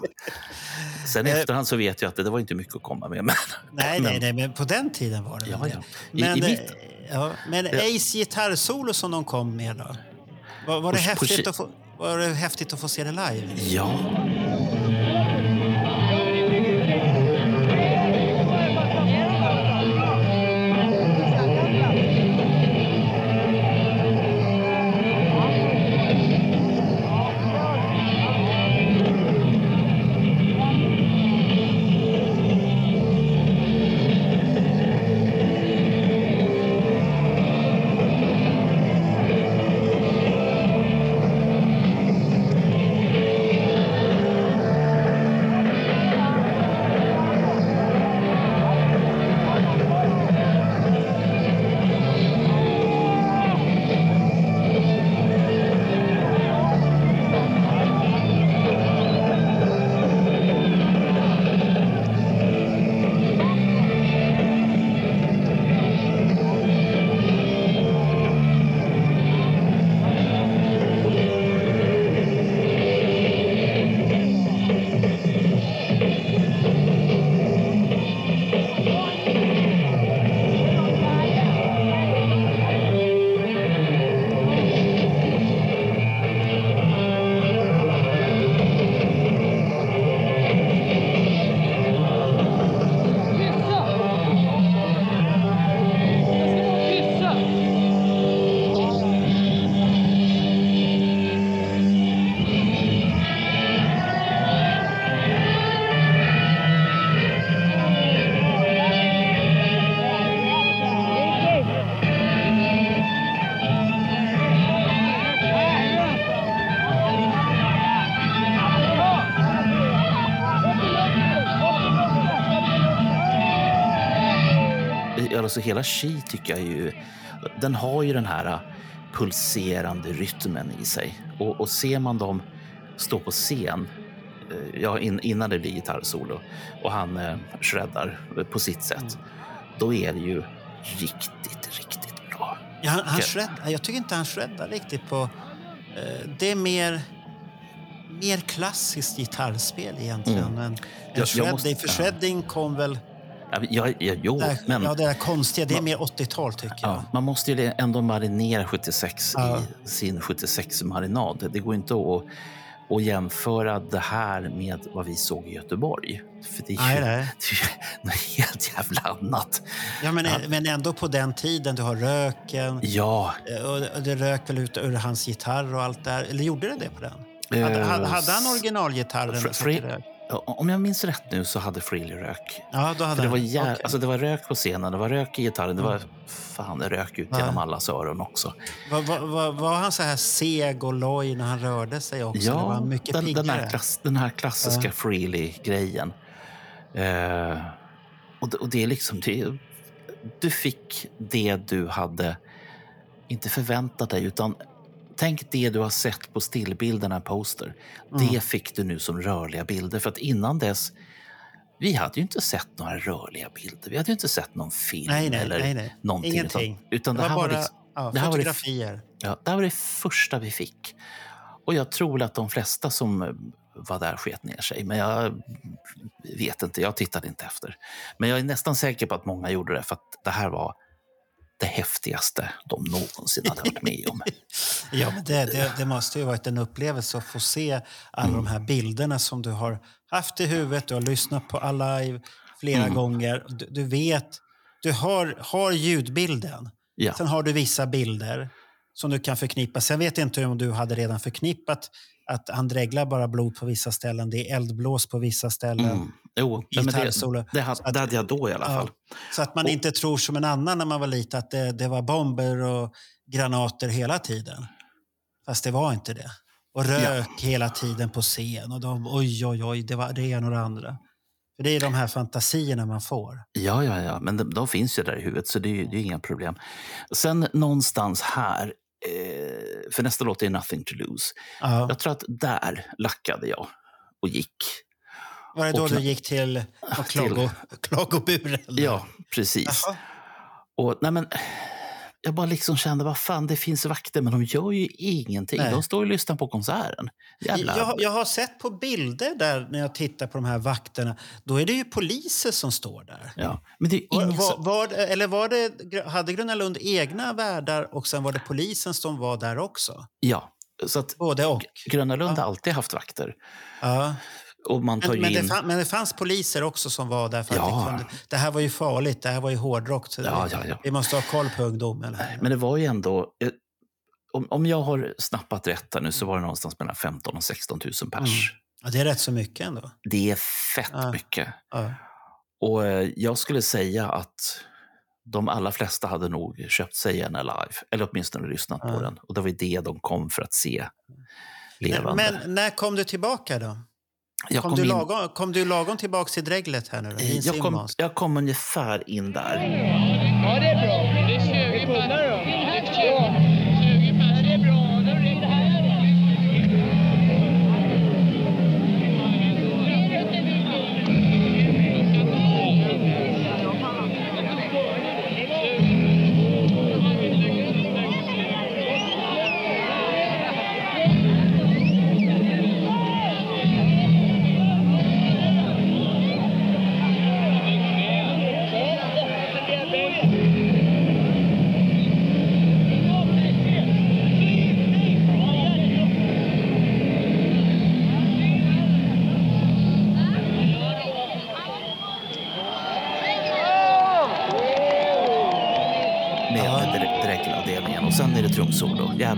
Sen i Eh. efterhand så vet jag att det, det var inte mycket att komma med. Men, nej, men, nej, nej, men på den tiden var det Ja, ja. det. I- Men, i eh, mitt- ja, men Ace gitarrsolo som de kom med då? Var, var, det På- häftigt att få, var det häftigt att få se det live? Ja, alltså hela She tycker jag ju, den har ju den här pulserande rytmen i sig. Och, och ser man dem stå på scen, eh, ja, in, innan det blir gitarrsolo, och han eh, shreddar på sitt sätt, då är det ju riktigt, riktigt bra. Ja, han, han shreddar, jag tycker inte han shreddar riktigt på... Eh, det är mer, mer klassiskt gitarrspel egentligen. Mm. än än Jag- jag shredding. måste- För shredding kom väl... Ja, ja, ja, jo, Där, men Ja, det där konstiga. Det är Ma- mer 80-tal tycker jag. ja, man måste ju ändå marinera 76 Ja. i sin 76-marinad. Det går inte att, att jämföra det här med vad vi såg i Göteborg. För det är Nej, ju, nej. Det är något helt jävla annat. Ja, men, men ändå på den tiden. Du har röken. Ja, eh, Och det rök väl ut ur hans gitarr och allt där. Eller gjorde det det på den? Hade, Eh, hade han originalgitarren? Fre- om jag minns rätt nu så hade Frehley rök. Ja, då hade För det, var han. jä- Okej. alltså det var rök på scenen, det var rök i gitarren, det var fan det rök ut Ja. genom allas öron också. var, var, var, var han så här seg och loj när han rörde sig också? Var Ja, han mycket den, den, här klass, den här klassiska Ja. Frehley-grejen. Eh, och, det- och det är liksom... Det, du fick det du hade inte förväntat dig, utan tänk det du har sett på stillbilderna poster. Mm. Det fick du nu som rörliga bilder. För att innan dess, vi hade ju inte sett några rörliga bilder. Vi hade ju inte sett någon film Nej, nej, eller nej, nej. någonting. Ingenting. Utan, Det det, var här bara var liksom, ja, det här var det- fotografier. Ja, det här var det första vi fick. Och jag tror att de flesta som var där sket ner sig. Men jag vet inte, jag tittade inte efter. Men jag är nästan säker på att många gjorde det för att det här var det häftigaste de någonsin hade varit med om. Ja, men det, det, det måste ju varit en upplevelse att få se alla Mm. de här bilderna som du har haft i huvudet. Du har lyssnat på Alive flera Mm. gånger. Du, du vet, du har, har ljudbilden. Ja, Sen har du vissa bilder som du kan förknippa. Sen vet jag inte om du hade redan förknippat att han dreglar bara blod på vissa ställen. Det är eldblås på vissa ställen. mm. Jo, men det, Gitarrsolo. det, hade, det hade jag då i alla Ja. fall. Så att man Och- inte tror som en annan när man var liten att det, det var bomber och granater hela tiden. fast det var inte det. Och rök hela tiden på scen. Och de, oj, oj, oj, det var det ena och det andra. För det är de här fantasierna man får. Ja, ja, ja, men de, de finns ju där i huvudet så det är, ju- det är inga problem. Sen någonstans här, eh, för nästa låt är Nothing to lose. Ja. Jag tror att där lackade jag och gick. Var det då och du gick till klago, klagoburen? Ja, precis. Jaha. Och, nej, men, jag bara liksom kände, vad fan, det finns vakter, men de gör ju ingenting. Nej. De står och lyssnar på konserten. Jävla... Jag, jag har sett på bilder där när jag tittar på de här vakterna. Då är det ju poliser som står där. Ja. Men det är ingen var, var, eller var det, hade Gröna Lund egna värdar och sen var det polisen som var där också? Ja, så att Både och. Gröna Lund Ja. har alltid haft vakter. Ja. Och man tar Men, men, det fann, men det fanns poliser också som var där. För att Ja. det, kunde, det här var ju farligt, det här var ju hårdrock. Ja, det, ja, ja. Vi måste ha koll på ungdomen. Här. Men det var ju ändå... eh, Om, om jag har snappat rätt nu så var det någonstans mellan 15 och 16 000 pers. Ja, det är rätt så mycket ändå. Det är fett Ja. mycket. Ja. Och eh, jag skulle säga att de allra flesta hade nog köpt sig en Alive, eller åtminstone lyssnat på Ja. den. Och det var det de kom för att se levande. Men när kom du tillbaka då? Jag, Kom, kom du, in, lagom, kom du lagom tillbaka till dreglet här nu? Då? eh, jag, kom, jag kom ungefär in där. Ja, det är bra. Det är 20 pundare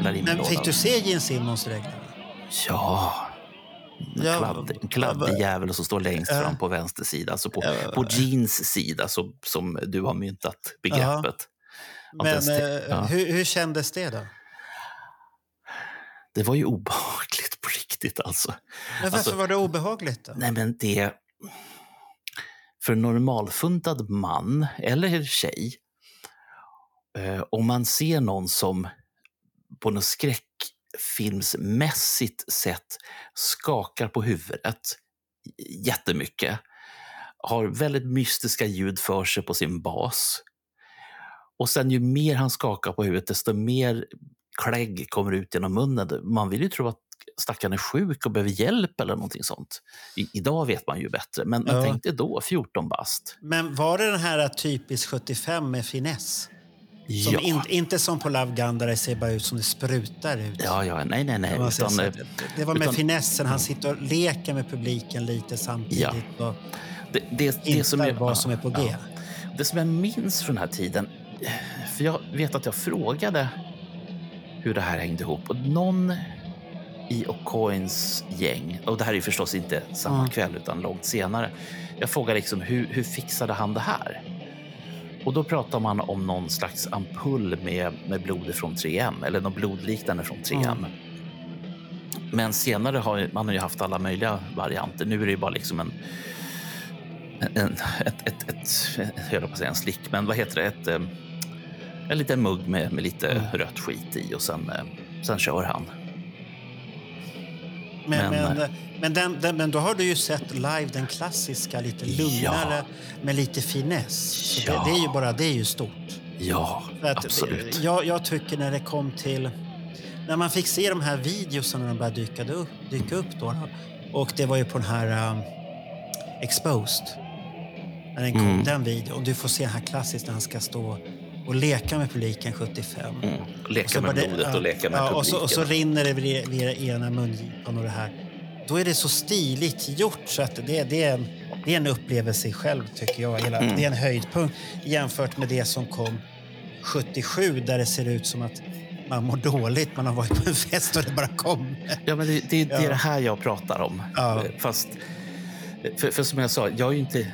trumsolo. Jävlar i min Men låda. fick du se Gene Simmons dreglet? Ja. En Ja, kladdig, kladdig jävel som står längst fram på vänster sida. Alltså på, på jeans sida så, som du har myntat begreppet. Men eh, ja. hur, hur kändes det då? Det var ju obehagligt på riktigt alltså. Men varför Alltså- var det obehagligt då? Nej men det... För en normalfuntad man eller tjej, eh, om man ser någon som på något skräckfilmsmässigt sätt skakar på huvudet jättemycket, har väldigt mystiska ljud för sig på sin bas. Och sen ju mer han skakar på huvudet, desto mer klägg kommer ut genom munnen. Man vill ju tro att stackaren är sjuk och behöver hjälp eller någonting sånt. I, idag vet man ju bättre, men, Ja. tänk dig då, 14 bast. Men var det den här typisk 75 med finess? Som Ja. in, inte som på Love Gun där det ser bara ut som det sprutar ut. ja, ja, nej, nej, nej. Utan, så. eh, det, det var med utan- finessen, han sitter och leker med publiken lite samtidigt. Och det, det, det som jag, vad som är på G. ja. Det som jag minns från den här tiden, för jag vet att jag frågade hur det här hängde ihop. Och någon i O'Coins gäng, och det här är förstås inte samma Mm. kväll utan långt senare. Jag frågade liksom hur, hur fixade han det här? Och då pratar man om någon slags ampull med, med blod från 3M, eller något blodliknande från 3M. Mm. Men senare har man har ju haft alla möjliga varianter. Nu är det ju bara liksom en en, ett, ett, ett, jag på att säga en slick, men vad heter det? Ett, eh, en liten mugg med, med lite Mm. rött skit i och sen, eh, sen kör han. Men, Men- men, men, den, den, men då har du ju sett live den klassiska, lite lugnare, med lite finess. Ja. det, det är ju bara det är ju stort. Ja, att absolut. Jag, jag tycker när det kom till... När man fick se de här videorna när de började dyka upp, dyka upp då, då. Och det var ju på den här um, Exposed. När den kom, Mm. den videon. Du får se den här klassiskt när han ska stå och leka med publiken 75. Mm. Leka med bara det- blodet och leka med ja, publiken. och, så, och så rinner det vid, vid ena mungipan och det här. Då är det så stiligt gjort så att det, det, är, en, det är en upplevelse i själv tycker jag. Hela, Mm. Det är en höjdpunkt jämfört med det som kom 77 där det ser ut som att man mår dåligt. Man har varit på en fest och det bara kommer. Ja, men det, det, det är Ja. det här jag pratar om. Ja. Fast, för, för som jag sa, jag är inte,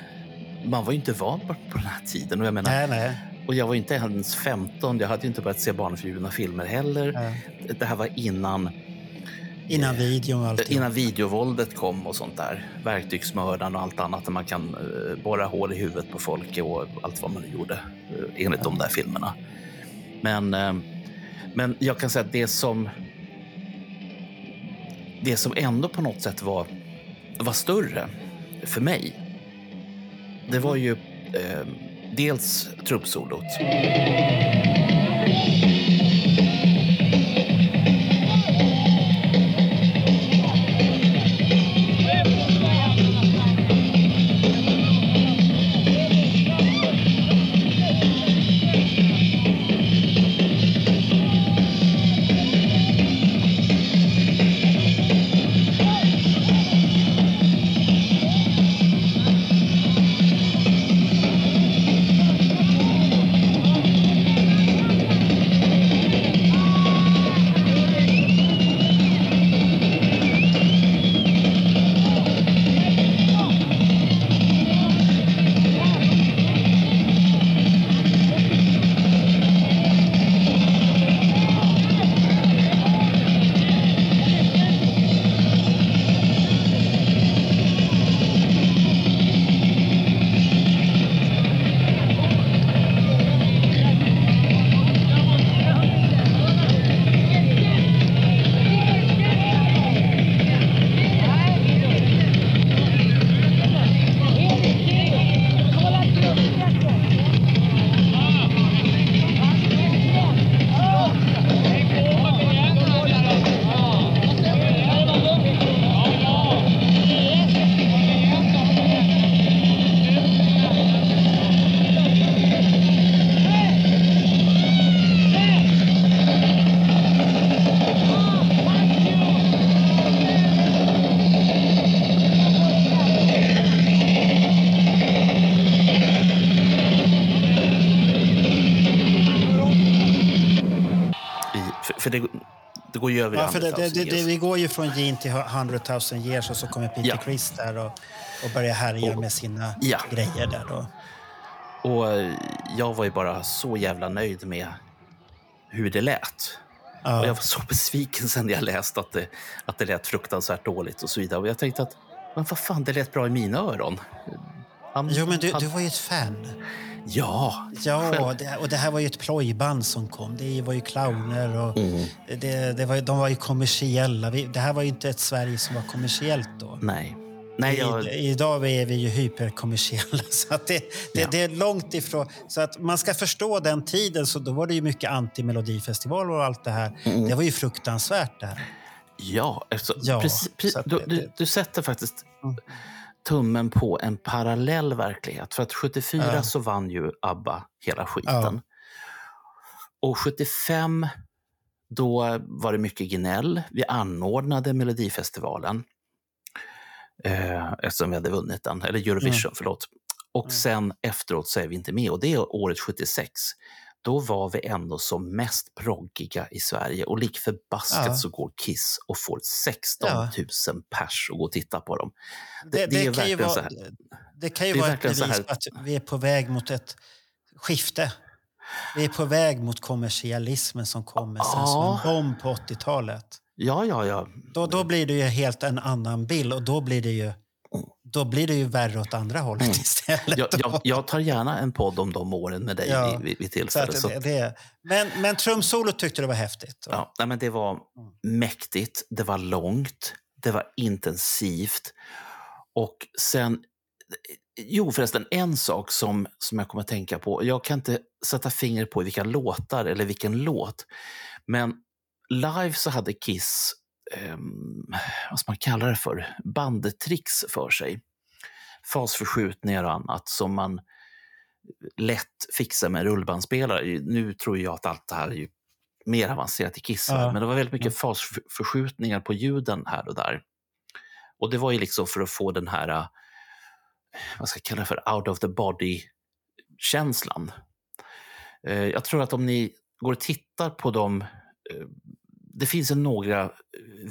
man var ju inte van på, på den här tiden. Och jag menar, Nej, nej. Och jag var inte ens 15. Jag hade inte börjat se barnförbjudna filmer heller. Nej. Det här var innan, Innan videon och allting. innan videovåldet kom och sånt där. Verktygsmördaren och allt annat där man kan uh, borra hål i huvudet på folk och allt vad man nu gjorde uh, enligt de där filmerna. Men, eh, men jag kan säga att det som det som ändå på något sätt var, var större för mig, det var ju eh, dels truppsolot. Går ju över Ja, för det, det, 100 det, 000 det, vi går ju från Gene till 100 000 years och så kommer Peter Ja. Criss där och, och börjar härja Och- med sina ja. grejer där då. Och eh, jag var ju bara så jävla nöjd med hur det lät. Ja. Och jag var så besviken sen jag läste att det, att det lät fruktansvärt dåligt och så vidare. Och jag tänkte att, men vad fan, det lät bra i mina öron. Han, Jo, men du, han, du var ju ett fan. Ja, Ja, själv- det, och det här var ju ett plojband som kom. Det var ju clowner och Mm. det, det var, de var ju kommersiella. Vi, det här var ju inte ett Sverige som var kommersiellt då. nej. Nej, jag, I, idag är vi ju hyperkommersiella. Så att det, det, Ja. det är långt ifrån. Så att man ska förstå den tiden, så då var det ju mycket anti-melodifestival och allt det här. Mm. Det var ju fruktansvärt det här. ja, alltså, Ja, precis, precis, att du, det- du, du sätter faktiskt tummen på en parallell verklighet. För att 74 Ja. så vann ju ABBA hela skiten. Och 75, då var det mycket gnäll. Vi anordnade Melodifestivalen. Eh, eftersom vi hade vunnit den, eller Eurovision, förlåt. Och sen efteråt så är vi inte med. Och det är året 76. Då var vi ändå som mest proggiga i Sverige och lik förbaskat Ja. så går Kiss och får 16 Ja. 000 pers och gå och titta på dem. Det, det, är kan ju verkligen så vara, här. det kan ju Det är vara ett så bevis på att vi är på väg mot ett skifte. Vi är på väg mot kommersialismen som kommer sen Ja. som en bomb på 80-talet. Ja, ja, ja. Då, då blir det ju helt en annan bild och då blir det ju, då blir det ju värre åt andra hållet istället. Mm. Jag, då. jag, jag tar gärna en podd om de åren med dig Ja, vid, vid, tillfälle. Så det, det, men, men trumsolot tyckte du var häftigt? Ja, nej, men det var mäktigt, det var långt, det var intensivt. Och sen, jo förresten, en sak som, som jag kommer att tänka på. Jag kan inte sätta fingret på vilka låtar eller vilken låt. Men live så hade Kiss, ehm, vad ska man kalla det för, bandtricks för sig. Fasförskjutningar och annat som man lätt fixar med rullbandspelare. Nu tror jag att allt det här är ju mer avancerat i Kiss, Ja. men det var väldigt mycket fasförskjutningar på ljuden här och där. Och det var ju liksom för att få den här, eh, vad ska jag kalla det för, out of the body-känslan. Eh, Jag tror att om ni går och tittar på dem, eh, det finns några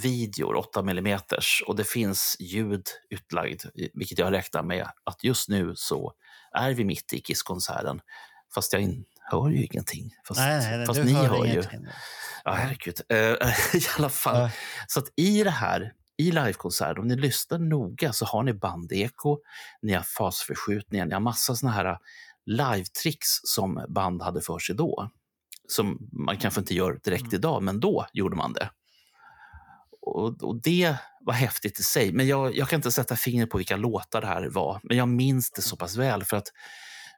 videor, 8 mm, och det finns ljud utlagd, vilket jag räknar med att just nu så är vi mitt i Kiss-konserten. Fast jag in, hör ju ingenting. Fast, Nej, nej, fast ni hör, hör ju. ingenting. Ja, herregud. Eh, I alla fall. Ja. Så att i det här, i livekonsert, om ni lyssnar noga så har ni bandeko, ni har fasförskjutningar, ni har massa såna här live-tricks som band hade för sig då. Som man kanske inte gör direkt Mm. idag, men då gjorde man det. Och, och det var häftigt i sig. Men jag, jag kan inte sätta fingret på vilka låtar det här var. Men jag minns det så pass väl för att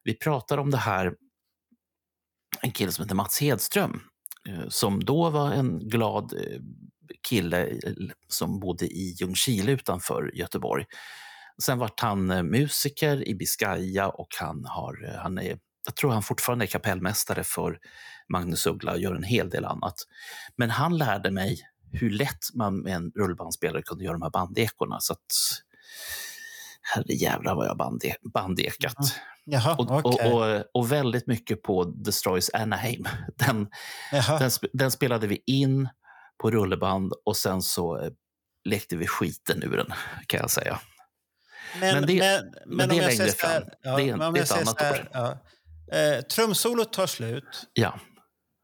vi pratade om det här, en kille som heter Mats Hedström, eh, som då var en glad eh, kille eh, som bodde i Ljungskile utanför Göteborg. Sen vart han musiker i Biscaya och han, har, han är, jag tror han fortfarande är kapellmästare för Magnus Uggla och gör en hel del annat. Men han lärde mig hur lätt man med en rullbandspelare kunde göra de här bandekorna. Så att, herrejävlar vad jag bande, bandekat. Jaha, Och, okej. och, och, och väldigt mycket på Destroys Anaheim. Den, den, den spelade vi in på rullband och sen så eh, lekte vi skiten ur den, kan jag säga. Men, men det- men, men det är längre fram. Ja, Det är- det är ett annat här, ja. Eh, Trumsolot tar slut Ja.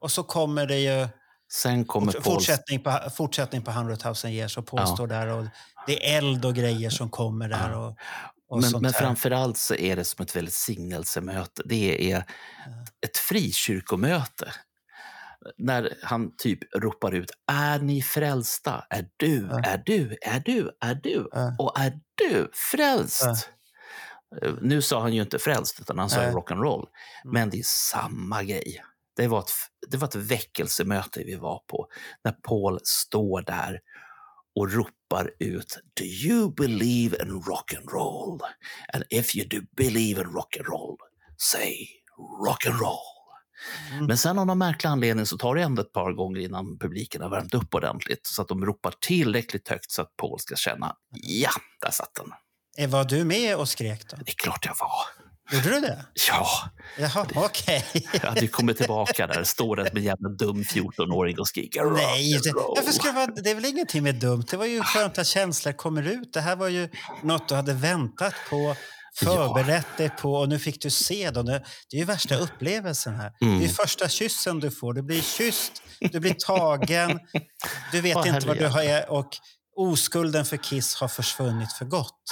och så kommer det ju Sen kommer Pauls... fortsättning på, fortsättning på 100 000 years och Paul Ja. där och det är eld och grejer som kommer där. Och, och Men, men framför allt så är det som ett väldigt signelsemöte. Det är ett frikyrkomöte. När han typ ropar ut, är ni frälsta? Är du, Ja. är du, är du, är du? Ja. Och är du frälst? Eh, Nu sa han ju inte frälst, utan han sa Nej. rock'n'roll. Mm. Men det är samma grej. Det var, ett, det var ett väckelsemöte vi var på, när Paul står där och ropar ut Do you believe in rock and roll? And if you do believe in rock and roll, say rock and roll. Mm. Men sen av någon märklig anledning så tar det ändå ett par gånger innan publiken har värmt upp ordentligt så att de ropar tillräckligt högt så att Paul ska känna ja, där satt den. Eh, Var du med och skrek då? Det är klart jag var. Gjorde du det? Ja, Jaha, okej. hade ju kommit tillbaka där, står där som en jävla dum 14-åring och skriker Nej, det, roll. varför ska det, vara, det är väl ingenting med dumt? Det var ju skönt att känslor kommer ut. Det här var ju något du hade väntat på, förberett dig på och nu fick du se. Det det är ju värsta upplevelsen här. Mm. Det är första kyssen du får. Du blir kysst, du blir tagen, du vet Åh, inte vad du har och oskulden för Kiss har försvunnit för gott.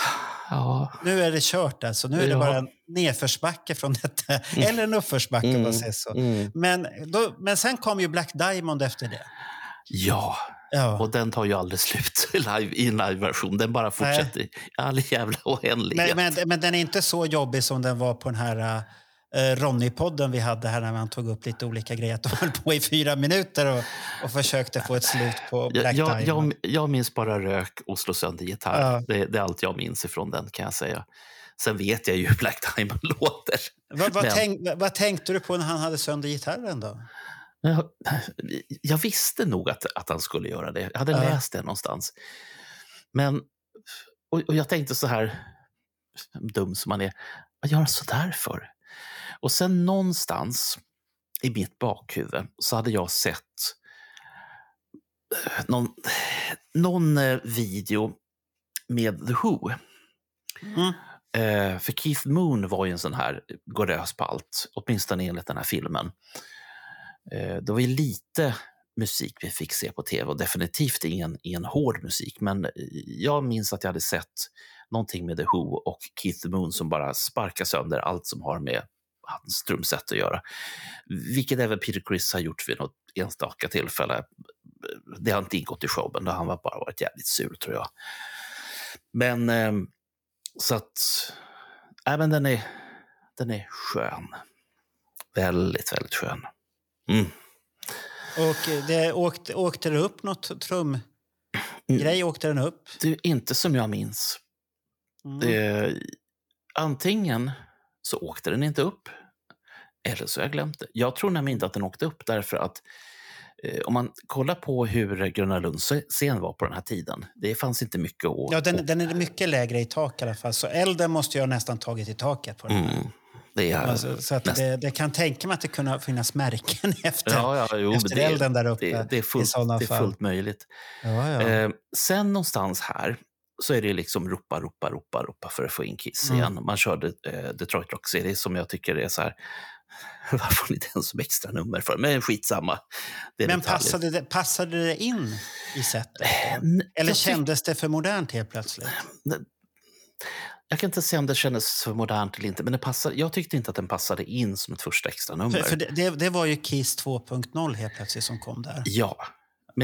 Ja, Nu är det kört alltså. Nu är det Ja. bara en nedförsbacke från detta. Eller en uppförsbacke om man säger så. mm. Men, då, men sen kom ju Black Diamond efter det. ja, Ja. och den tar ju aldrig slut live, i en live-version. Den bara fortsätter i all jävla oändlighet. Men, men, men den är inte så jobbig som den var på den här uh, Ronny-podden vi hade här när man tog upp lite olika grejer. Att de höll på i fyra minuter och, och försökte få ett slut på Black jag, Diamond. jag, jag minns bara rök och slå sönder gitarr. Ja. Det, det är allt jag minns ifrån den kan jag säga. Sen vet jag ju hur Black Diamond låter. vad, vad, men- tänk, vad, vad tänkte du på när han hade sönder gitarren då? Jag, jag visste nog att, att han skulle göra det. Jag hade Ja. läst det någonstans. Men, och, och jag tänkte så här, dum som man är, vad gör han så där för? Och sen någonstans i mitt bakhuvud så hade jag sett eh, någon, någon eh, video med The Who. Mm. Eh, för Keith Moon var ju en sån här går lös på allt, åtminstone enligt den här filmen. Eh, det var ju lite musik vi fick se på tv och definitivt ingen, ingen hård musik. Men eh, jag minns att jag hade sett någonting med The Who och Keith Moon som bara sparkar sönder allt som har med hans trumset att göra. Vilket även Peter Criss har gjort vid något enstaka tillfälle. Det har inte ingått i showen, då han var bara varit jävligt sur tror jag. Men eh, så att, äh, men den är, den är skön. Väldigt, väldigt skön. Mm. Och eh, det åkte, åkte det upp något trumgrej? Åkte den upp? Du, inte som jag minns. Mm. Eh, antingen så åkte den inte upp, eller så har jag glömt det. Jag tror nämligen inte att den åkte upp därför att eh, om man kollar på hur Gröna Lunds scen var på den här tiden, det fanns inte mycket att... Ja, den, den är mycket lägre i tak i alla fall. Så elden måste jag nästan tagit i taket på den. mm, det är Alltså, så att näst- det, det kan tänka mig att det kunde finnas märken efter, Ja, ja, jo, efter det, elden där uppe. det, det, är fullt, det är fullt möjligt. Ja. Eh, sen någonstans här så är det liksom ropa, ropa, ropa, ropa för att få in Kiss Mm. igen. Man körde eh, Detroit Rock City som jag tycker är så här Varför har ni den som extra nummer för? Men skitsamma. Det Men detaljer. passade det, passade det in i sättet? N- Eller jag kändes det för modernt helt plötsligt? Jag kan inte säga om det kändes för modernt eller inte, men det passade, jag tyckte inte att den passade in som ett första extra nummer. För, för det, det, det var ju Kiss 2.0 helt plötsligt som kom där. Ja,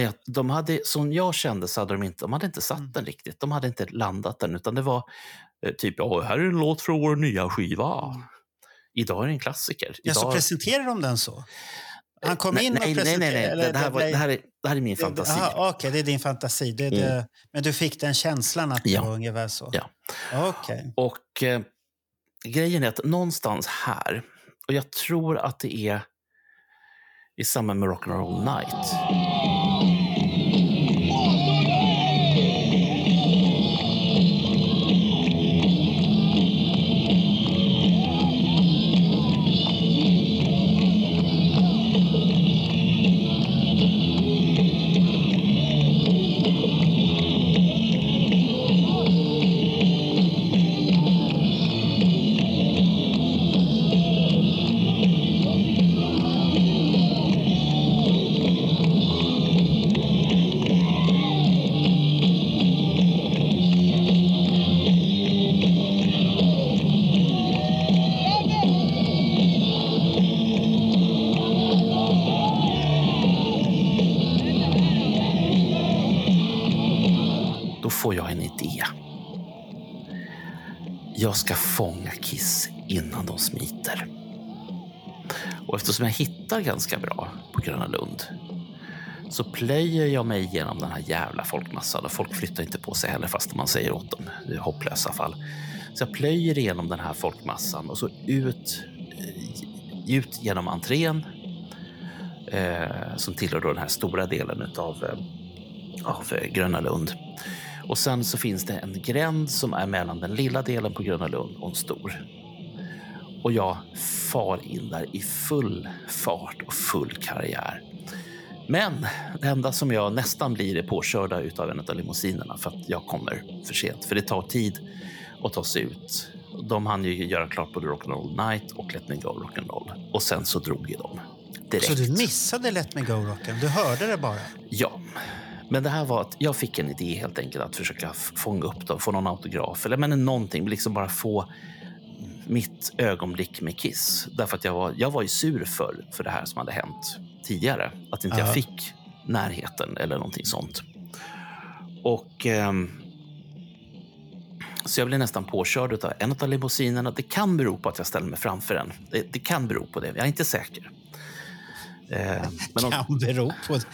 men de hade, som jag kände så hade de inte, de hade inte satt Mm. den riktigt. De hade inte landat den, utan det var eh, typ, ja, här är en låt från vår nya skiva. Mm. Idag är det en klassiker. Ja, så Idag... presenterade de den så? Han kom nej, in nej, och nej, presenterade... nej, nej. eller Det, här var, det, här är, det här är min fantasi. Okej, det är din fantasi. Det, Mm. det, men du fick den känslan att det Ja. var ungefär så? Ja. Okej. Och eh, grejen är att någonstans här, och jag tror att det är i samband med Rock'n'Roll Night. Som jag hittar ganska bra på Gröna Lund så plöjer jag mig igenom den här jävla folkmassan och folk flyttar inte på sig heller fast man säger åt dem. Det är hopplösa fall. Så jag plöjer igenom den här folkmassan och så ut, eh, ut genom entrén eh, som tillhör då den här stora delen utav, eh, av eh, Gröna Lund. Och sen så finns det en gränd som är mellan den lilla delen på Gröna Lund och en stor. Och jag far in där i full fart och full karriär. Men det enda som jag nästan blir är påkörda utav en av limousinerna för att jag kommer för sent. För det tar tid att ta sig ut. De hann ju göra klart både Rock'n'Roll Night och Let Me Go Rock'n'Roll. Och sen så drog ju de direkt. Så du missade Let Me Go Rocken? Du hörde det bara? Ja, men det här var att jag fick en idé helt enkelt att försöka fånga upp dem, få någon autograf eller men någonting, liksom bara få mitt ögonblick med Kiss. Därför att jag var, jag var ju sur för, för det här som hade hänt tidigare. Att inte Ja. jag fick närheten eller någonting sånt. Och... ehm, så jag blev nästan påkörd av en av limousinerna. Det kan bero på att jag ställde mig framför den. Det, det kan bero på det. Jag är inte säker. Eh, men de- Kan bero på det.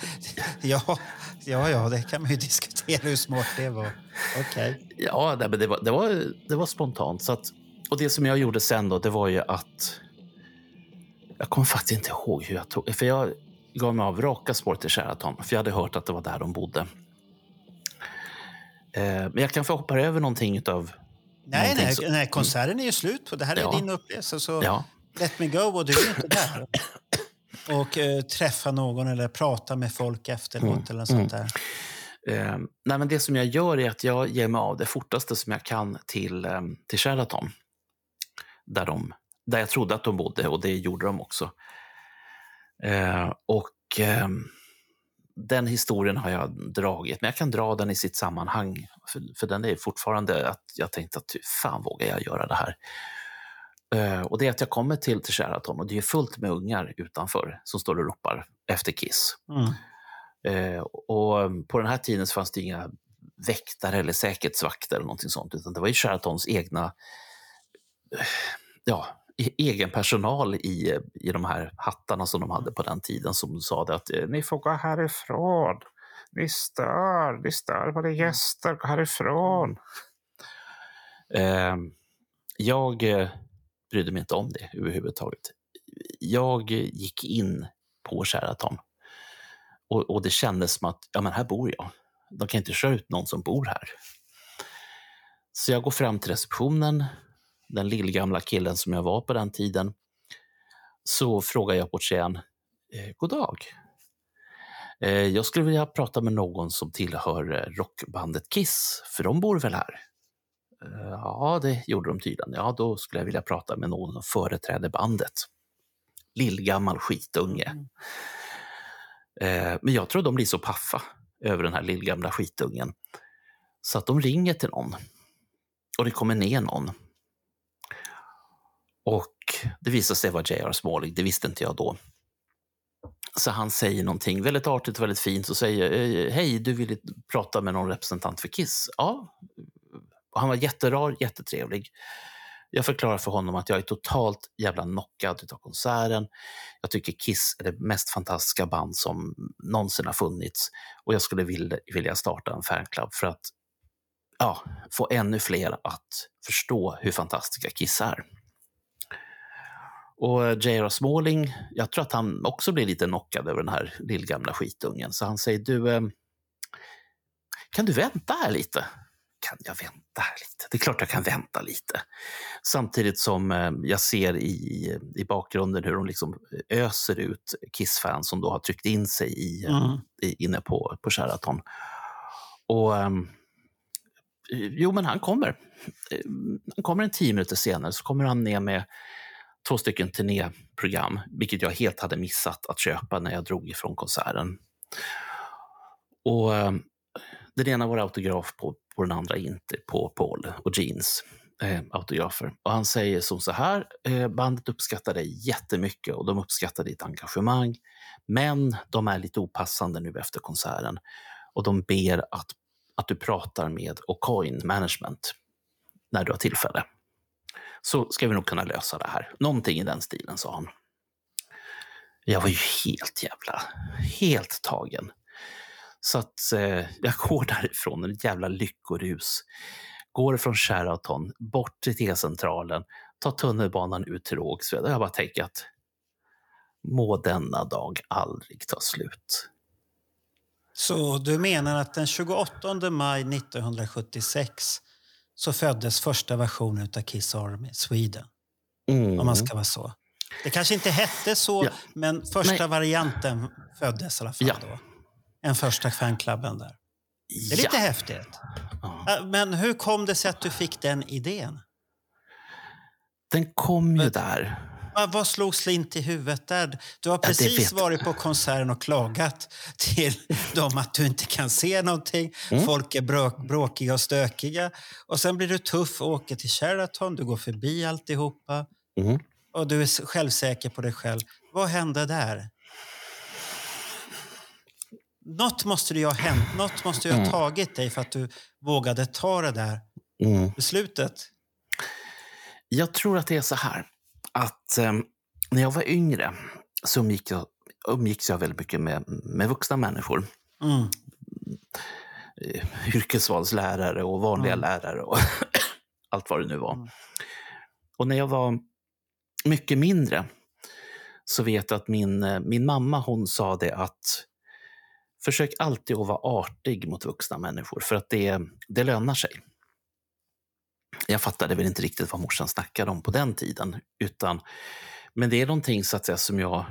Ja, ja, ja, det kan man ju diskutera hur smart det var. Okej. Ja, nej, men det var, det var, det var spontant. Så att, och det som jag gjorde sen då, det var ju att... Jag kommer faktiskt inte ihåg hur jag tog... För jag gav mig av raka spår till Sheraton, för jag hade hört att det var där de bodde. Eh, men jag kan få hoppa över någonting utav... Nej, någonting nej, nej, konserten är ju slut. På. Det här är Ja. din upplevelse. Så Ja, Let Me Go och du är inte där. Och eh, träffa någon eller prata med folk efteråt eller något sånt där. Eh, nej, men det som jag gör är att jag ger mig av det fortaste som jag kan till, eh, till Sheraton. Där, de, där jag trodde att de bodde och det gjorde de också. Eh, och eh, den historien har jag dragit, men jag kan dra den i sitt sammanhang. För, för den är fortfarande att jag tänkte att "Fy fan vågar jag göra det här? Eh, och det är att jag kommer till, till Sheraton och det är fullt med ungar utanför som står och ropar efter Kiss. Mm. Eh, och på den här tiden så fanns det inga väktare eller säkerhetsvakter eller någonting sånt, utan det var ju Sheratons egna ja, e- egen personal i, i de här hattarna som de hade på den tiden som sa att eh, ni får gå härifrån. Ni stör, ni stör våra gäster, gå härifrån. Eh, jag eh, brydde mig inte om det överhuvudtaget. Jag gick in på Sheraton och, och det kändes som att ja, men här bor jag. De kan inte köra ut någon som bor här. Så jag går fram till receptionen, den lillgamla killen som jag var på den tiden. Så frågar jag portieren, eh, god dag. Eh, jag skulle vilja prata med någon som tillhör eh, rockbandet Kiss, för de bor väl här? Ja, det gjorde de tydligen. Ja, då skulle jag vilja prata med någon som företräder bandet. lillgammal skitunge. Eh, men jag tror de blir så paffa över den här lillgamla skitungen så att de ringer till någon. Och det kommer ner någon. Och det visade sig vara J.R. Smalling, det visste inte jag då. Så han säger någonting väldigt artigt och väldigt fint och säger eh, hej, du vill prata med någon representant för Kiss? Ja. Och han var jätterar, jättetrevlig. Jag förklarar för honom att jag är totalt jävla knockad av konserten. Jag tycker Kiss är det mest fantastiska band som någonsin har funnits och jag skulle vilja, vilja starta en fanclub för att ja, få ännu fler att förstå hur fantastiska Kiss är. Och J.R. Smalling, jag tror att han också blir lite knockad över den här lillgamla skitungen. Så han säger, du, eh, kan du vänta här lite? Kan jag vänta här lite? Det är klart jag kan vänta lite. Samtidigt som eh, jag ser i, i bakgrunden hur de liksom öser ut Kiss-fans som då har tryckt in sig i, eh, Mm. i, inne på, på Sheraton. Och ehm, jo, men han kommer. Eh, Han kommer en tio minuter senare så kommer han ner med två stycken turnéprogram, vilket jag helt hade missat att köpa när jag drog ifrån konserten. Och eh, den ena var autograf på, på den andra inte, på Paul och Jeans eh, autografer. Och han säger som så här, eh, bandet uppskattar dig jättemycket och de uppskattar ditt engagemang, men de är lite opassande nu efter konserten och de ber att, att du pratar med O'Coin Management när du har tillfälle så ska vi nog kunna lösa det här. Någonting i den stilen, sa han. Jag var ju helt jävla, helt tagen. Så att eh, jag går därifrån, ett jävla lyckorus. Går från Sheraton bort till T-centralen, tar tunnelbanan ut till Rågsved. Och Jag bara tänker att må denna dag aldrig ta slut. Så du menar att den 28 maj 1976 så föddes första versionen av Kiss Army Sweden, Mm. om man ska vara så. Det kanske inte hette så, Ja. men första Nej. varianten föddes i alla fall Ja. då. En första fanklubben där. Det är lite Ja. häftigt. Ja. Äh, Men hur kom det sig att du fick den idén? Den kom ju där. Vad, vad slog slint i huvudet där? Du har precis vet- varit på konserten och klagat till dem att du inte kan se någonting. Mm. Folk är bråk, bråkiga och stökiga. Och sen blir du tuff och åker till Sheraton. Du går förbi alltihopa. Mm. Och du är självsäker på dig själv. Vad hände där? Något måste ju ha hänt. Något måste ju ha tagit dig för att du vågade ta det där Mm. beslutet. Jag tror att det är så här att eh, när jag var yngre så umgick jag, umgicks jag väldigt mycket med, med vuxna människor. Mm. Eh, yrkesvalslärare och vanliga lärare och allt vad det nu var. Mm. Och när jag var mycket mindre så vet jag att min, eh, min mamma hon sa det att försök alltid att vara artig mot vuxna människor för att det, det lönar sig. Jag fattade väl inte riktigt vad morsan snackade om på den tiden. Utan, men det är någonting så att säga, som jag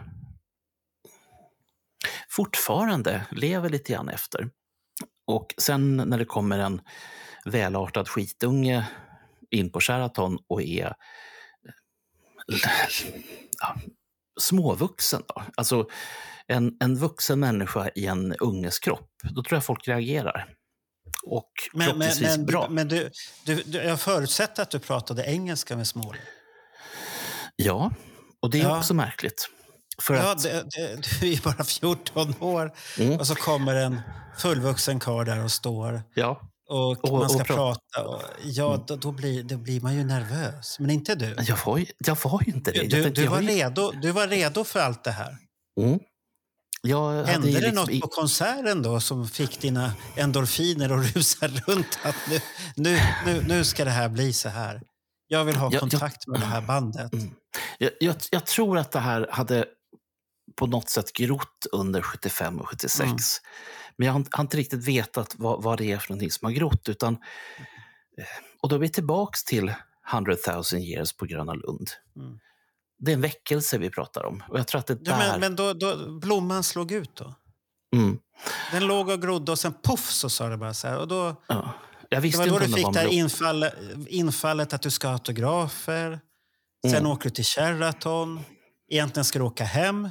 fortfarande lever lite grann efter. Och sen när det kommer en välartad skitunge in på Sheraton och är ja, småvuxen, då. alltså en, en vuxen människa i en unges kropp, då tror jag folk reagerar. Och Men, men, förhoppningsvis men, bra. men du, du, du, jag förutsätter att du pratade engelska med Småling. Ja, och det är Ja. också märkligt. För Ja, att, det, det, du är bara 14 år Mm. och så kommer en fullvuxen karl där och står ja, och, Och- man ska och pra- prata. Och, ja, då, då, blir, då blir man ju nervös. Men inte du. jag var ju, jag var ju inte det. Du, tänkte, du, var ju- redo, du var redo för allt det här. Mm. Jag Hände det liksom något på konserten då som fick dina endorfiner att rusa runt? Att nu, nu, nu, nu ska det här bli så här. Jag vill ha Jag- jag- kontakt med det här bandet. Mm. Jag, jag, jag tror att det här hade på något sätt grott under 75 och 76. Mm. Men jag har, inte- har inte riktigt vetat vad, vad det är för någonting som har grott. Utan, eh, och då är vi tillbaks till 100 000 years på Gröna Lund. Mm. Det är en väckelse vi pratar om. Och jag tror att det Ja, där... men men då, då, blomman slog ut då? mm, Den låg och grodde och sen poff så sa det bara så här. Och då, ja. Jag det visste var då du det fick det infall, infallet att du ska ha autografer. Sen Mm. åker du till Sheraton. Egentligen ska du åka hem.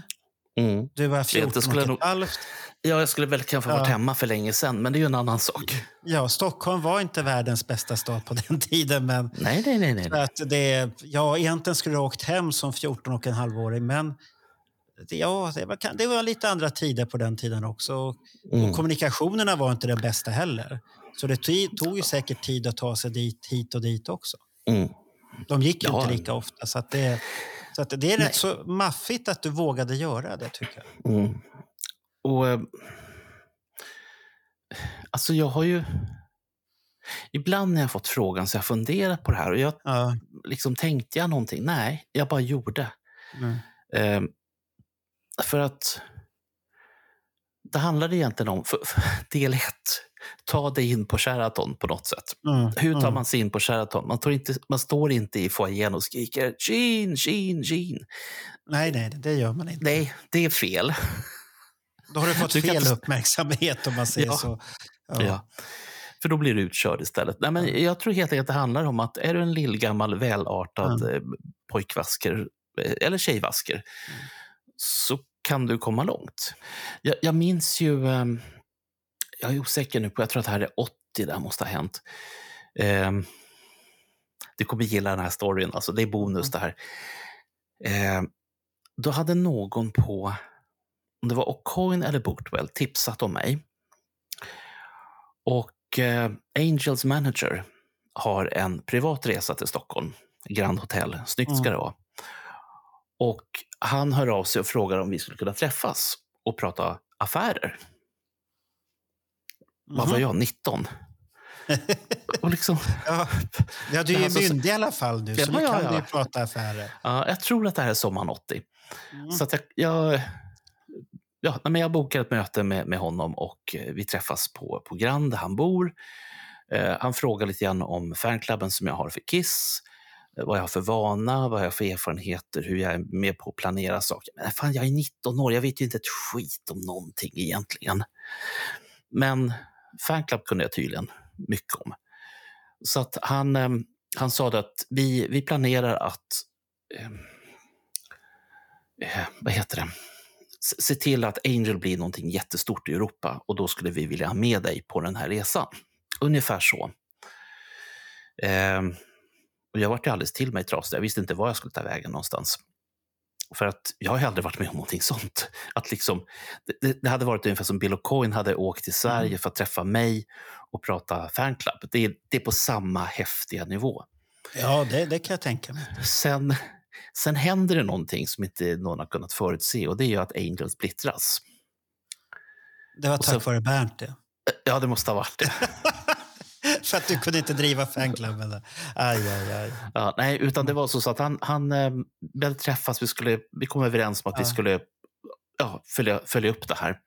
Mm. Du var 14 Egentligen skulle och ett nog- halvt. Ja, jag skulle väl kanske ha varit Ja. hemma för länge sedan, men det är ju en annan sak. Ja, Stockholm var inte världens bästa stad på den tiden. Men Nej, nej, nej. nej. att det, ja, egentligen skulle du ha åkt hem som 14 och en halvåring. Men det, ja, det, var, det var lite andra tider på den tiden också. Och Mm. Och kommunikationerna var inte den bästa heller. Så det tog, tog ju säkert tid att ta sig dit, hit och dit också. Mm. De gick ju Ja. inte lika ofta. Så, att det, så det är Nej. rätt så maffigt att du vågade göra det, tycker jag. Mm. Och... eh, Alltså, jag har ju... Ibland när jag fått frågan så har jag funderat på det här och jag Ja, liksom tänkte jag någonting? Nej, jag bara gjorde. mm. Eh, för att det handlade egentligen om, för, för, del ett, ta dig in på Sheraton på något sätt. Mm. Hur tar mm. man sig in på Sheraton? Man, tar inte, man står inte i foajén och skriker Gene, Gene, Gene. Nej, nej, det gör man inte. Nej, det är fel. Då har du fått Du kan fel inte- uppmärksamhet om man säger Ja. så. Ja. För då blir du utkörd istället. Nej, men jag tror helt enkelt att det handlar om att är du en lillgammal välartad eh, pojkvasker eh, eller tjejvasker så kan du komma långt. Jag, jag minns ju, eh, jag är osäker nu på, jag tror att det här är 80 det här måste ha hänt. Eh, du kommer gilla den här storyn, alltså det är bonus det här. Eh, då hade någon på, om det var O'Coin eller Bootwell, tipsat om mig. Och eh, Angels manager har en privat resa till Stockholm, Grand Hotel. Snyggt ska Mm. det vara. Och han hör av sig och frågar om vi skulle kunna träffas och prata affärer. Vad var Mhm. jag, 19? och liksom, Ja. ja, du är Alltså, så- myndig i alla fall nu, Ja, så nu ja, kan ja. du prata affärer. ja, jag tror att det här är sommaren 80. Mm. Så att jag, jag, ja, men jag bokar ett möte med, med honom och eh, vi träffas på, på Grand där han bor. Eh, han frågar lite grann om fanklubben som jag har för Kiss. eh, Vad jag har för vana, vad jag har för erfarenheter, hur jag är med på att planera saker. Men fan, jag är 19 år, jag vet ju inte ett skit om någonting egentligen. Men fanclub kunde jag tydligen mycket om. Så att han, eh, han sa att vi, vi planerar att eh, eh, vad heter det? Se till att Angel blir någonting jättestort i Europa och då skulle vi vilja ha med dig på den här resan. Ungefär så. Eh, och jag vart ju alldeles till mig trasig. Jag visste inte var jag skulle ta vägen någonstans. För att jag har aldrig varit med om någonting sånt. Att liksom, det- det, hade varit ungefär som Bill O'Coin hade åkt till Sverige för att träffa mig och prata fanclub. Det är, det är på samma häftiga nivå. Ja, det, det kan jag tänka mig. Sen, sen händer det någonting som inte någon har kunnat förutse och det är ju att Angel splittras. Det var Och tack så- vare Bernt det. Ja, det måste ha varit det. För att du kunde inte driva fanklubben. Aj, aj, aj. Ja, nej, utan det var så, att han, han eh, vi hade träffats, vi, skulle, vi kom överens om att vi Ja. skulle ja, följa, följa upp det här.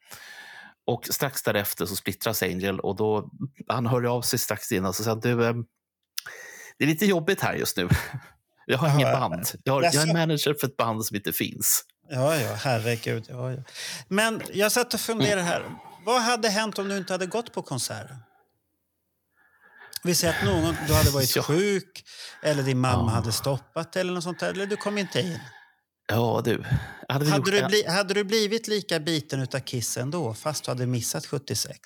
Och strax därefter så splittras Angel och då, han hörde av sig strax innan och sa du, eh, det är lite jobbigt här just nu. Jag har inget band. Jag, har, jag är manager för ett band som inte finns. Ja, ja, herregud. Ja, ja. Men jag satt och funderade här. Vad hade hänt om du inte hade gått på konserten? Vi säger att någon, du hade varit Ja. sjuk eller din mamma Ja. hade stoppat eller något sånt där, eller du kom inte in. Ja, du. Hade Hade du, bli, hade du blivit lika biten utav Kiss ändå, fast du hade missat 76?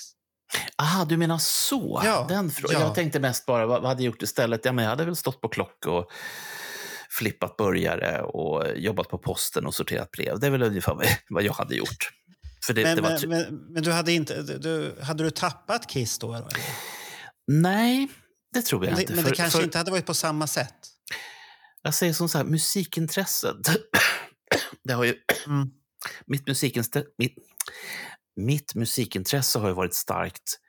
Aha, du menar så? Ja, Den frå- ja. Jag tänkte mest bara, vad, vad hade jag gjort istället? Ja, men jag hade väl stått på klock och flippat burgare och jobbat på posten och sorterat brev. Det är väl ungefär vad- vad jag hade gjort. Det, Men, det men, men, men du hade inte, du, hade du tappat Kiss då? eller? Nej, det tror jag Men det, inte. men det för, kanske för, inte hade varit på samma sätt? Jag säger som så här, musikintresset. det har ju, Mm. mitt, musikintre, mitt, mitt musikintresse har ju varit starkt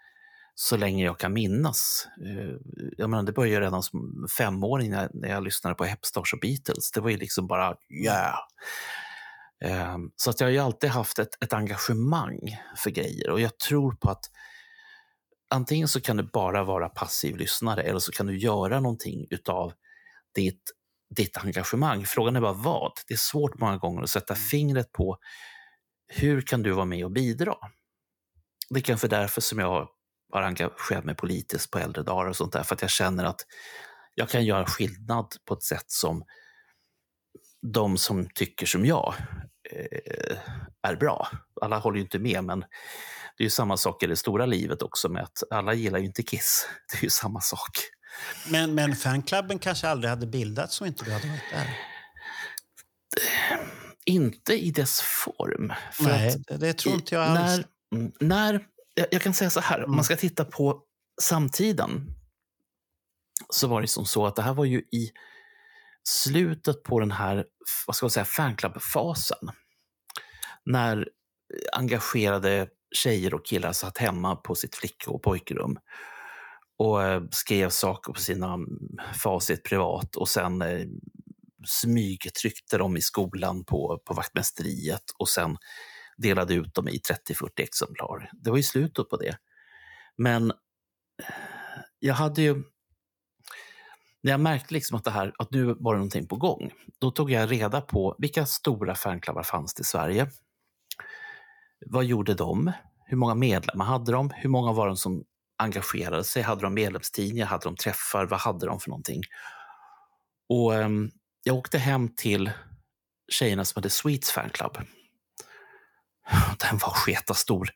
så länge jag kan minnas. Eh, Jag menar, det började redan som femåring när, när jag lyssnade på Hepstars och Beatles. Det var ju liksom bara yeah. Eh, Så att jag har ju alltid haft ett, ett engagemang för grejer och jag tror på att antingen så kan du bara vara passiv lyssnare eller så kan du göra någonting utav ditt, ditt engagemang. Frågan är bara vad. Det är svårt många gånger att sätta fingret på hur kan du vara med och bidra? Det är kanske därför som jag har engagerat mig politiskt på äldre dagar och sånt där, för att jag känner att jag kan göra skillnad på ett sätt som de som tycker som jag eh, är bra. Alla håller ju inte med, men det är samma sak i det stora livet också med att alla gillar ju inte Kiss. Det är ju samma sak. Men, men fanklubben kanske aldrig hade bildats om inte du hade varit där? Inte i dess form. För Nej, att det, tror inte jag alls. När, mm, när, jag, jag kan säga så här, om Mm. man ska titta på samtiden så var det som så att det här var ju i slutet på den här vad ska jag säga, fanclub-fasen. När engagerade tjejer och killar satt hemma på sitt flick och pojkrum och eh, skrev saker på sina mm, facit privat och sen eh, smygtryckte dem i skolan på, på vaktmästeriet och sen delade ut dem i 30-40 exemplar. Det var ju slutet på det. Men eh, jag hade ju... När jag märkte liksom att, det här, att nu var det någonting på gång, då tog jag reda på vilka stora fanklubbar fanns det i Sverige. Vad gjorde de? Hur många medlemmar hade de? Hur många var de som engagerade sig? Hade de medlemstidningar? Hade de träffar? Vad hade de för någonting? Och um, jag åkte hem till tjejerna som hade Sweets fanclub. Den var sketa stor.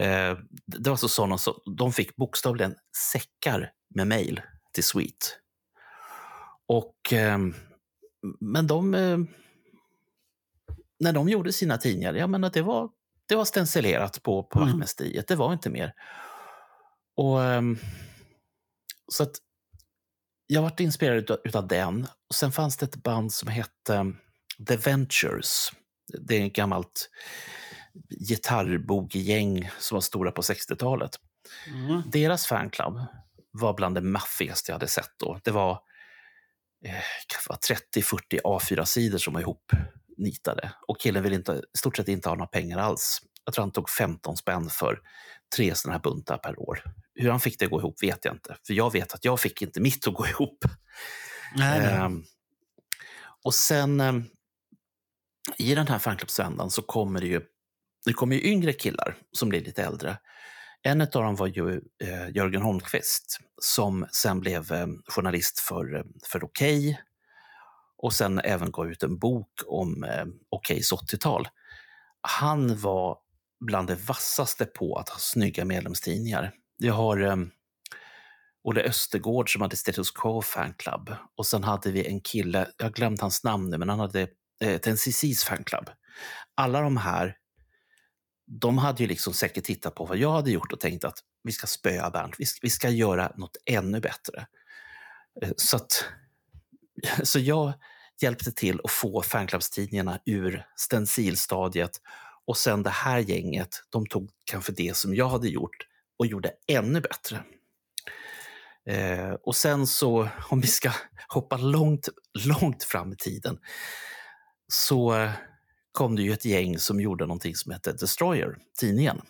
Uh, eh, det var så sådana som, de fick bokstavligen säckar med mejl till Sweet. Och, ehm, men de, uh, när de gjorde sina tidningar, jag menar det var, det var stencilerat på, på Mm. vaktmästeriet, det var inte mer. Och, ehm, så att jag varit inspirerad utav, utav den. Och sen fanns det ett band som hette The Ventures. Det är ett gammalt gitarrboogie-gäng som var stora på 60-talet. Mm. Deras fanclub var bland det maffigaste jag hade sett då. Det var eh, kanske 30-40 A4-sidor som var ihop nitade. Och killen ville inte, i stort sett inte ha några pengar alls. Jag tror han tog 15 spänn för tre sådana här buntar per år. Hur han fick det att gå ihop vet jag inte. För jag vet att jag fick inte mitt att gå ihop. Nej, nej. Ehm, och sen ehm, i den här fanclubsvändan så kommer det ju, det kommer ju yngre killar som blir lite äldre. En av dem var ju eh, Jörgen Holmqvist som sen blev eh, journalist för, eh, för Okej och sen även gav ut en bok om eh, Okejs 80-tal. Han var bland det vassaste på att ha snygga medlemstidningar. Jag har eh, Olle Östergård som hade Status Quo fanclub. Och sen hade vi en kille, jag har glömt hans namn nu, men han hade eh, NCCs fanclub. Alla de här, de hade ju liksom säkert tittat på vad jag hade gjort och tänkt att vi ska spöa Bernt, vi ska, vi ska göra något ännu bättre. Eh, Så, att, så jag hjälpte till att få fanclubstidningarna ur stencilstadiet och sen det här gänget, de tog kanske det som jag hade gjort och gjorde ännu bättre. Eh, och sen så, om vi ska hoppa långt, långt fram i tiden, så kom det ju ett gäng som gjorde någonting som hette Destroyer, tidningen.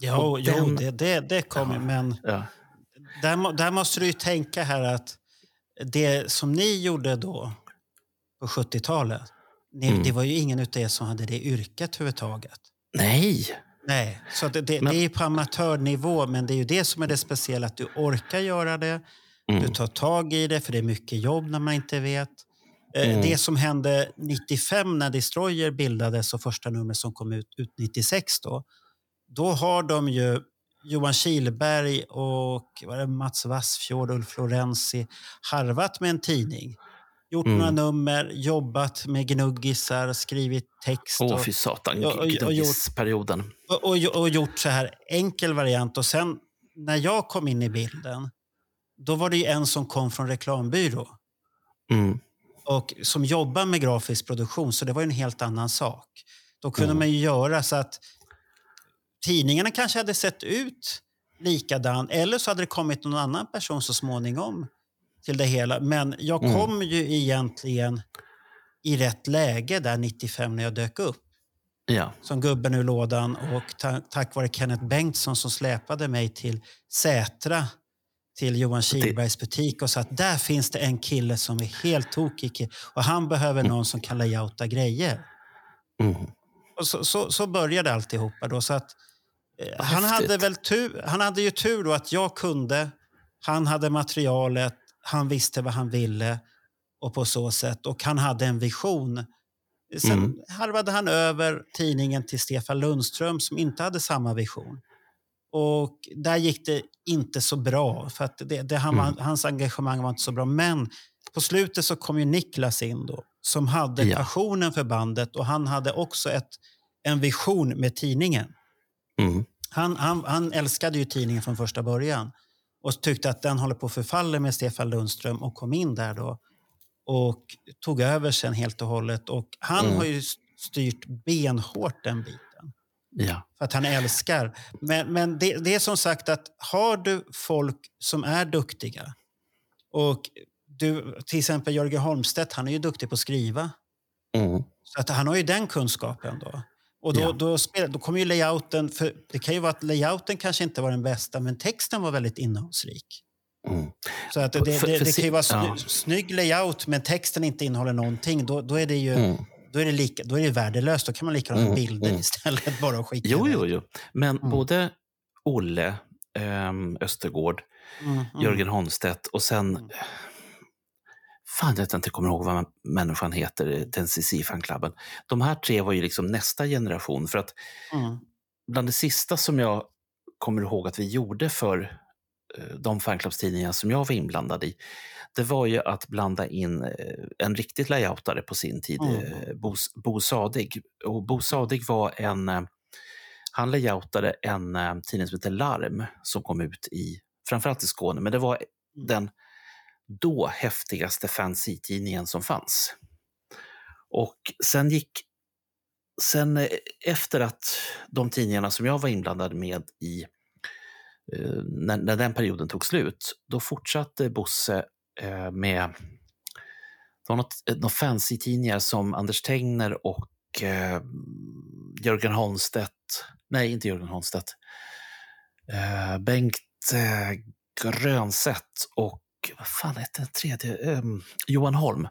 Jo, och jo den- det, det, det kommer, Ja. men Ja, där, där måste du ju tänka här att det som ni gjorde då på 70-talet, ni, Mm. det var ju ingen utav er som hade det yrket överhuvudtaget. nej, Nej, så det, det, Men- det är på amatörnivå, men det är ju det som är det speciella, att du orkar göra det, du mm, tar tag i det, för det är mycket jobb när man inte vet. Eh, Mm. Det som hände 95 när Destroyer bildades och första numret som kom ut, ut 96 då, då har de ju Johan Kihlberg och vad är det, Mats Wassfjord, Ulf Florenzi harvat med en tidning. Gjort Mm. några nummer, jobbat med gnuggisar, skrivit text. åh och, fy satan, och- och- och gnuggisperioden. och, och, gjort så här enkel variant. Och sen när jag kom in i bilden, då var det ju en som kom från reklambyrå Mm, och som jobbar med grafisk produktion, så det var ju en helt annan sak. Då kunde Mm. man ju göra så att tidningarna kanske hade sett ut likadan eller så hade det kommit någon annan person så småningom till det hela. Men jag Mm. kom ju egentligen i rätt läge där 95 när jag dök upp ja, som gubben ur lådan och ta tack vare Kenneth Bengtsson som släpade mig till Sätra till Johan Kihlbergs butik och sa att där finns det en kille som är helt tokig och han behöver någon som kan layouta grejer. mm, Och så, så, så började alltihopa då. Så att, eh, han, hade väl tur, han hade ju tur då att jag kunde, han hade materialet, han visste vad han ville och på så sätt. Och han hade en vision. Sen Mm. harvade han över tidningen till Stefan Lundström som inte hade samma vision. Och där gick det inte så bra, för att det, det, han, Mm. hans engagemang var inte så bra. Men på slutet så kom ju Niklas in då, som hade Ja. passionen för bandet och han hade också ett, en vision med tidningen. Mm. Han, han, han älskade ju tidningen från första början och tyckte att den håller på att förfalla med Stefan Lundström och kom in där då och tog över sen helt och hållet. Och han Mm. har ju styrt benhårt den biten Ja. för att han älskar. Men, men det, det är som sagt att har du folk som är duktiga och du, till exempel Jörgen Holmstedt, han är ju duktig på att skriva. Mm. Så att han har ju den kunskapen då. Och då, Ja. då, spelar, då kommer ju layouten, för det kan ju vara att layouten kanske inte var den bästa, men texten var väldigt innehållsrik. Mm. Så att det, det, för- det, kan ju vara sny, ja. snygg layout, men texten inte innehåller någonting. Då, då är det ju Mm. då är det lika, då är det värdelöst. Då kan man lika gärna Mm, bilder mm. istället bara och skicka Jo, jo, jo. Men Mm. både Olle ehm, Östergård, Mm, mm. Jörgen Holmstedt och sen... Mm. Fan, jag inte kommer ihåg vad människan heter, den CC-fanklubben. De här tre var ju liksom nästa generation. För att Mm. bland det sista som jag kommer ihåg att vi gjorde för eh, de fanklubbstidningar som jag var inblandad i, det var ju att blanda in eh, en riktigt layoutare på sin tid, Mm. eh, Bo, Bo Sadig. Och Bo Sadig var en... eh, Han layoutade en eh, tidning som heter Larm som kom ut i, framförallt i Skåne, men det var den då häftigaste fanzine-tidningen som fanns. Och sen gick sen eh, efter att de tidningarna som jag var inblandad med i eh, när, när den perioden tog slut, då fortsatte Bosse eh, med det var något, något fancy-tidningar som Anders Tegner och eh, Jörgen Holmstedt, nej inte Jörgen Holmstedt, eh, Bengt eh, Grönsätt och vad fan hette den tredje? Eh, Johan Holm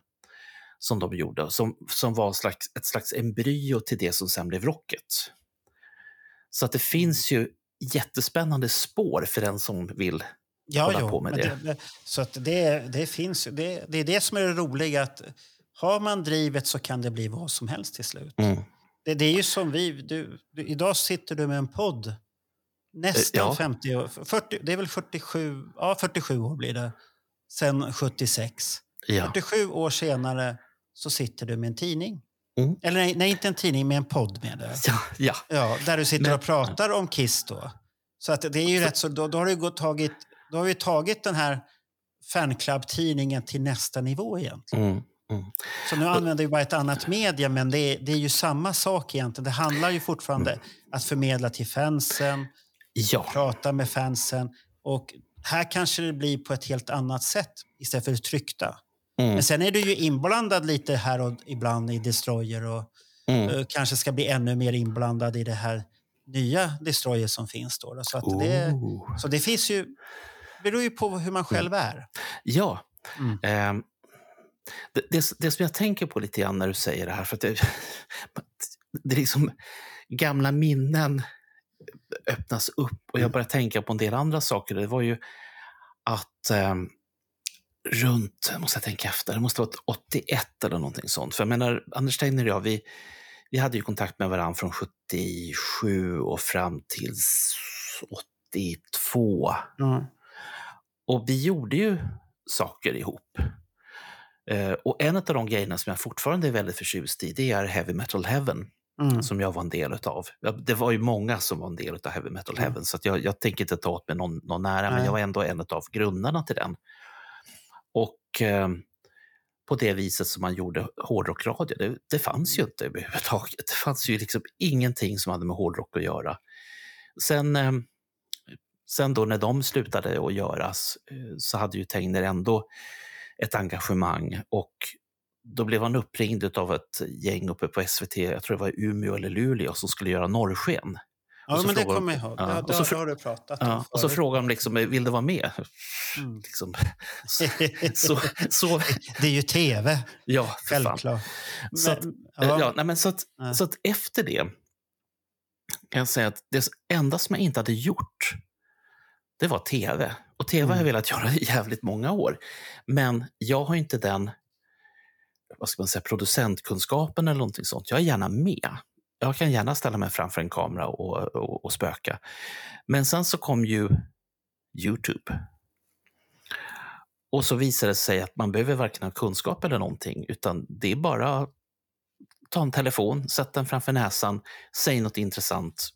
som de gjorde, som, som var slags, ett slags embryo till det som sen blev Rocket. Så att det finns ju jättespännande spår för den som vill Ja, hålla jo, på med det. det. Så att det, det finns det, det är det som är det roliga. att Har man drivet så kan det bli vad som helst till slut. Mm. Det, det är ju som vi. Du, du, idag sitter du med en podd. Nästan Eh, ja. 50 år. 40, det är väl 47, ja, 47 år blir det. Sen 76. Ja. 47 år senare så sitter du med en tidning. Mm. Eller nej, nej, inte en tidning, med en podd med det. Ja, ja. Ja, där du sitter Men- och pratar om Kiss då. Så att det är ju rätt så, då, då har du gått, tagit, då har vi tagit den här fanclub-tidningen till nästa nivå egentligen. Mm. Mm. Så nu använder vi bara ett annat media, men det är, det är ju samma sak egentligen. Det handlar ju fortfarande Mm. att förmedla till fansen, ja. prata med fansen. Och här kanske det blir på ett helt annat sätt istället för det tryckta. Mm. Men sen är du ju inblandad lite här och ibland i Destroyer och Mm. eh, kanske ska bli ännu mer inblandad i det här nya Destroyer som finns. Då. Så, att det, Oh. så det finns ju... Beror ju på hur man själv är. Ja. Mm. Ehm, det, det, det som jag tänker på lite grann när du säger det här, för att det, det är liksom gamla minnen öppnas upp och jag börjar tänka på en del andra saker. Det var ju att ehm, runt, måste jag tänka efter, det måste varit 81 eller någonting sånt. För jag menar, Anders Tegner och jag, vi, vi hade ju kontakt med varandra från 77 och fram till 82. Och vi gjorde ju saker ihop. Eh, och en av de grejerna som jag fortfarande är väldigt förtjust i, det är Heavy Metal Heaven, Mm. som jag var en del av. Det var ju många som var en del av Heavy Metal Mm. Heaven, så att jag, jag tänker inte ta åt mig någon, någon nära, men Nej. jag var ändå en av grundarna till den. Och eh, på det viset som man gjorde hårdrockradio, det, det fanns ju inte överhuvudtaget. Det fanns ju liksom ingenting som hade med hårdrock att göra. Sen, eh, sen då när de slutade att göras eh, så hade ju Tegner ändå ett engagemang och då blev han uppringd av ett gäng uppe på SVT, jag tror det var Umeå eller Luleå, som skulle göra norrsken. Ja, men det kommer jag ihåg. Ja, och så det har du pratat om Ja, och så frågade de liksom, vill du vara med? Mm. Liksom, så, så, så, det är ju tv, ja, för fan. självklart. Så att, Men- ja. Ja, nej, men så, att, Ja. så att efter det kan jag säga att det enda som jag inte hade gjort, det var tv. Och tv har jag Mm. velat göra i jävligt många år. Men jag har inte den vad ska man säga, producentkunskapen eller någonting sånt. Jag är gärna med. Jag kan gärna ställa mig framför en kamera och, och, och spöka. Men sen så kom ju Youtube. Och så visade det sig att man behöver varken ha kunskap eller någonting, utan det är bara ta en telefon, sätt den framför näsan, säg något intressant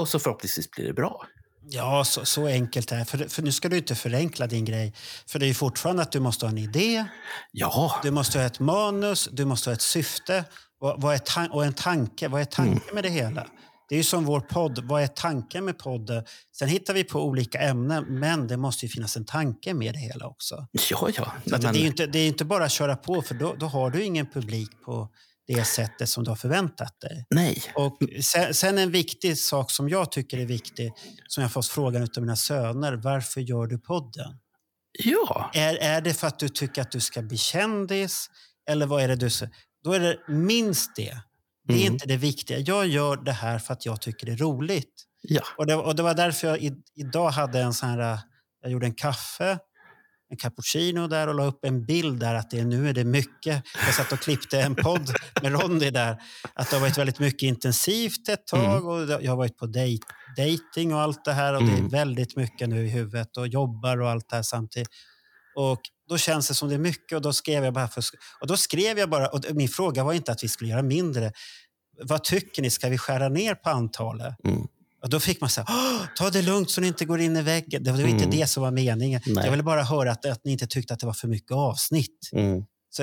och så förhoppningsvis blir det bra. Ja, så, så enkelt är det. För, för nu ska du inte förenkla din grej. För det är ju fortfarande att du måste ha en idé, Ja, du måste ha ett manus, du måste ha ett syfte vad, vad är och en tanke. Vad är tanken Mm. med det hela? Det är ju som vår podd. Vad är tanken med podden? Sen hittar vi på olika ämnen, men det måste ju finnas en tanke med det hela också. ja, ja. Men, det, är inte, det är inte bara att köra på, för då, då har du ingen publik på det sättet som du har förväntat dig. nej. Och sen, sen en viktig sak som jag tycker är viktig, som jag fått frågan av mina söner, varför gör du podden? Ja, Är, är det för att du tycker att du ska bli kändis? Eller vad är det du Då är det minst det. Det är Mm. inte det viktiga. Jag gör det här för att jag tycker det är roligt. ja. Och det, och det var därför jag i, idag hade en sån här... Jag gjorde en kaffe, en cappuccino där och la upp en bild där att det, nu är det mycket. Jag satt och klippte en podd med Ronny där. Att det har varit väldigt mycket intensivt ett tag och jag har varit på dejt, dating och allt det här och det Mm. är väldigt mycket nu i huvudet och jobbar och allt det här samtidigt. Och då känns det som det är mycket och då skrev jag bara för, och då skrev jag bara och min fråga var inte att vi skulle göra mindre. Vad tycker ni? Ska vi skära ner på antalet? Mm. Och då fick man säga, ta det lugnt så ni inte går in i väggen. Det var inte Mm. det som var meningen. Nej. Jag ville bara höra att, att ni inte tyckte att det var för mycket avsnitt. Mm. Så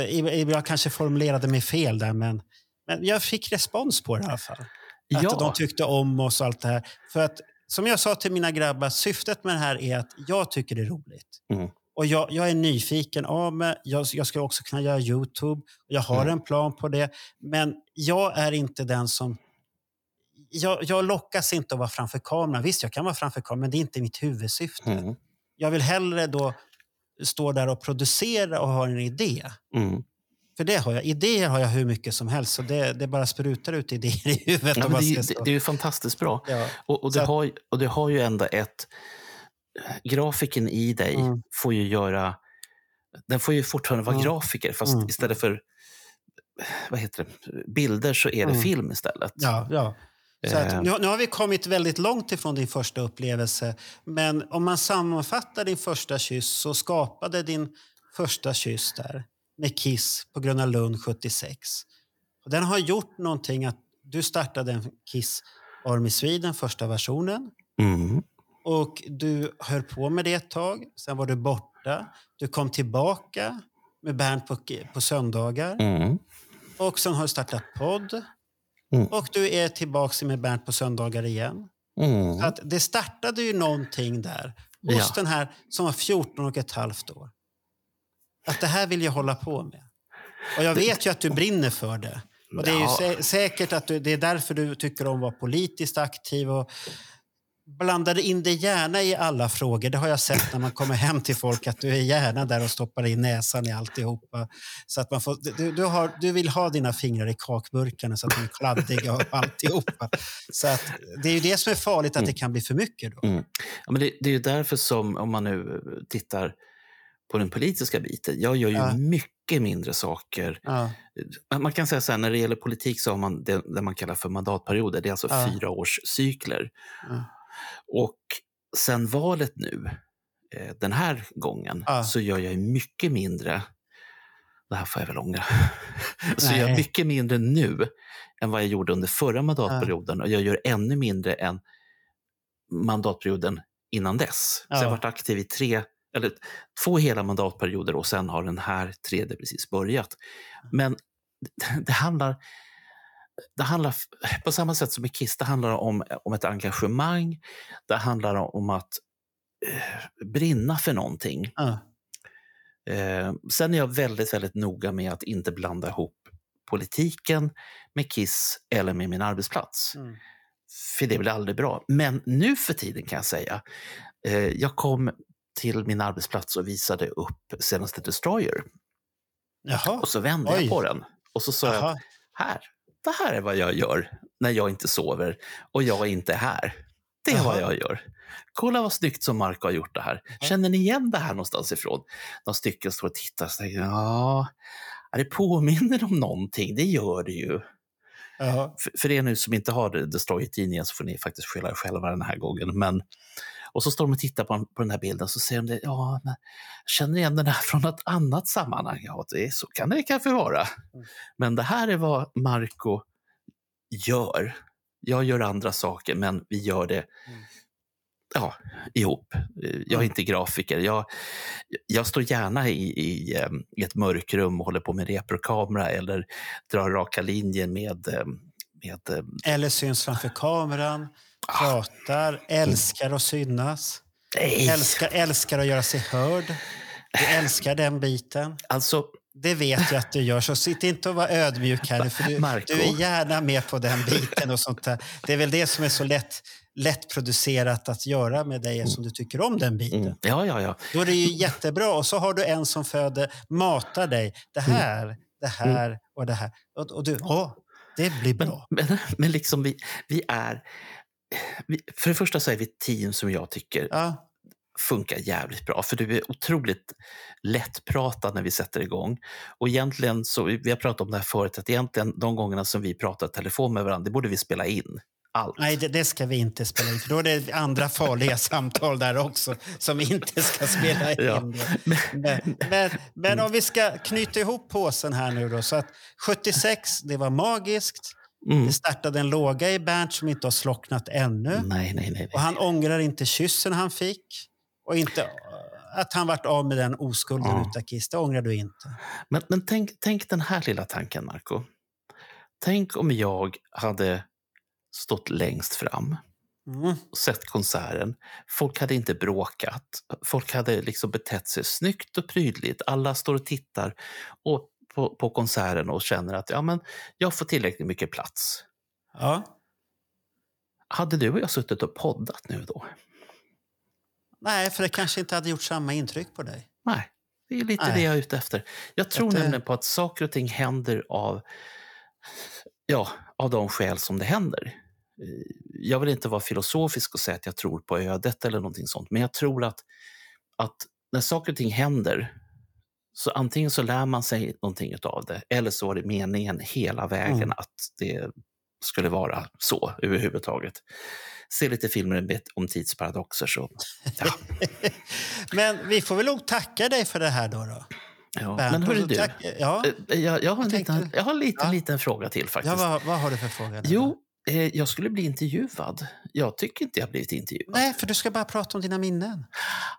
jag kanske formulerade mig fel där, men, men jag fick respons på det i alla fall. Att Ja. de tyckte om oss och allt det här. För att, som jag sa till mina grabbar, syftet med det här är att jag tycker det är roligt. Mm. Och jag, jag är nyfiken av mig. Jag, jag ska också kunna göra Youtube. Jag har Mm. en plan på det. Men jag är inte den som... Jag, jag lockas inte att vara framför kameran. Visst, jag kan vara framför kameran, men det är inte mitt huvudsyfte. Mm. Jag vill hellre då stå där och producera och ha en idé. Mm. För det har jag. Idéer har jag hur mycket som helst. Så det, det bara sprutar ut idéer i huvudet. Ja, det, det, är ju fantastiskt bra. Ja. Och, och, det att- har, och det har ju ändå ett... Grafiken i dig Mm. får ju göra... Den får ju fortfarande vara Mm. grafiker, fast Mm. istället för vad heter det, bilder så är det Mm. film istället. Ja, ja. Så Eh. att, nu, nu har vi kommit väldigt långt ifrån din första upplevelse. Men om man sammanfattar din första kyss så skapade din första kyss där med Kiss på Gröna Lund 76. Och den har gjort någonting att du startade en Kiss Army Sweden, första versionen. Mm. Och du höll på med det ett tag. Sen var du borta. Du kom tillbaka med Bernt på, på söndagar. Mm. Och sen har du startat podd. Mm. Och du är tillbaka med Bernt på söndagar igen. Mm. Så att det startade ju någonting där hos Ja. den här som var 14 och ett halvt år. Att det här vill jag hålla på med. Och jag vet ju att du brinner för det. Och det är ju sä- säkert att du, det är därför du tycker om att vara politiskt aktiv och blandade in dig gärna i alla frågor. Det har jag sett när man kommer hem till folk att du är gärna där och stoppar in näsan i alltihopa. Så att man får, du, du, har, du vill ha dina fingrar i kakburkarna så att de är kladdiga och alltihopa. Så att det är ju det som är farligt, att det kan bli för mycket då. Mm. Ja, men det, det är ju därför som, om man nu tittar på den politiska biten, jag gör ju Ja. mycket mindre saker. Ja, Man kan säga så här, när det gäller politik så har man det, det man kallar för mandatperioder. Det är alltså Ja. fyra års cykler. Ja. Och sen valet nu, eh, den här gången, Ja. så gör jag mycket mindre. Det här får jag väl ångra. så jag gör mycket mindre nu än vad jag gjorde under förra mandatperioden. Och jag gör ännu mindre än mandatperioden innan dess. Så jag Ja. har varit aktiv i tre, eller två hela mandatperioder och sen har den här tredje precis börjat. Men det handlar, det handlar på samma sätt som i Kiss, det handlar om, om ett engagemang. Det handlar om att eh, brinna för någonting. ja, Eh, sen är jag väldigt, väldigt noga med att inte blanda ihop politiken med Kiss eller med min arbetsplats. Mm. För det blir aldrig bra. Men nu för tiden kan jag säga, eh, jag kom till min arbetsplats och visade upp senaste Destroyer. Jaha. Och så vände Oj. jag på den och så sa jag, här, det här är vad jag gör när jag inte sover och jag inte är här. Det är vad Jaha. jag gör. Kolla vad snyggt som Marco har gjort det här. Känner ni igen det här någonstans ifrån? Några stycken står och tittar och tänker, ja, det påminner om någonting, det gör det ju. För, för er nu som inte har Destroyer-tidningen så får ni faktiskt skylla er själva den här gången. Men, och så står de och tittar på, på den här bilden så säger de det, ja, men, jag känner igen den här från ett annat sammanhang. Ja, det, så kan det kanske vara. Men det här är vad Marco gör. Jag gör andra saker, men vi gör det ja, ihop. Jag är inte grafiker. Jag, jag står gärna i, i, eh, i ett mörkrum och håller på med reprokamera eller drar raka linjer med, eh, med eh, Eller syns framför kameran, pratar, älskar att synas. nej. Älskar, älskar att göra sig hörd. Du älskar den biten. Alltså, Det vet jag att du gör, så sitt inte och var ödmjuk här för du, Marco. du är gärna med på den biten och sånt där. Det är väl det som är så lätt, lätt producerat att göra med dig eftersom du tycker om den biten. mm, ja, ja, ja. Då är det ju jättebra. Och så har du en som föder, matar dig. Det här, det här och det här. Och, och du, åh, det blir Men, bra. men, men liksom vi, vi är... För det första så är vi ett team som jag tycker Ja, funkar jävligt bra. För du är otroligt lättpratad när vi sätter igång. Och egentligen, så, vi har pratat om det här förut, att egentligen de gångerna som vi pratar telefon med varandra, det borde vi spela in. Allt. nej, det, det ska vi inte spela in. För då är det andra farliga samtal där också som inte ska spela in. Ja. Men, men, men om vi ska knyta ihop påsen här nu då. Så att 76, det var magiskt. Mm. Det startade en låga i Bernt som inte har slocknat ännu. Nej, nej, nej. nej. Och han ångrar inte kyssen han fick. Och inte äh, att han vart av med den oskulden Ja. utav Kiss. Det ångrar du inte. Men, men tänk, tänk den här lilla tanken, Marco. Tänk om jag hade stått längst fram Mm. och sett konserten. Folk hade inte bråkat. Folk hade liksom betett sig snyggt och prydligt. Alla står och tittar och på, på konserten och känner att ja, men jag får tillräckligt mycket plats. Ja. Hade du och jag suttit och poddat nu då? Nej, för det kanske inte hade gjort samma intryck på dig. Nej, det är lite Nej. det jag är ute efter. Jag tror Att det- nämligen på att saker och ting händer av, ja, av de skäl som det händer. Eh, Jag vill inte vara filosofisk och säga att jag tror på ödet eller någonting sånt, men jag tror att, att när saker och ting händer så antingen så lär man sig någonting av det eller så var det meningen hela vägen Mm. att det skulle vara så överhuvudtaget. Se lite filmer om tidsparadoxer så, ja. Men vi får väl nog tacka dig för det här då. då. ja. Bernt. Men hörru du, tack- ja, Eh, Jag, jag har en liten, jag har en liten, Ja. liten fråga till faktiskt. ja vad, vad har du för fråga? Jo, jag skulle bli intervjuad. Jag tycker inte jag blivit intervjuad. Nej, för du ska bara prata om dina minnen.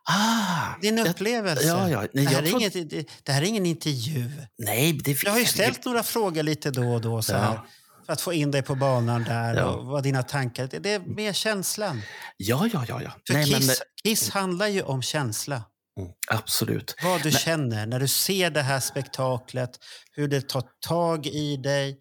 Ah, Din jag- upplevelse. ja, ja. Nej, det, här jag är tror- inget, det, det här är ingen intervju. Nej, det vet Jag har ju jag. ställt några frågor lite då och då så Ja. här, för att få in dig på banan där Ja. och vad dina tankar det, det är mer känslan. Ja, ja, ja. ja. För Nej, men, Kiss, Kiss handlar ju om känsla. mm, absolut. Vad du Men- känner när du ser det här spektaklet, hur det tar tag i dig eh,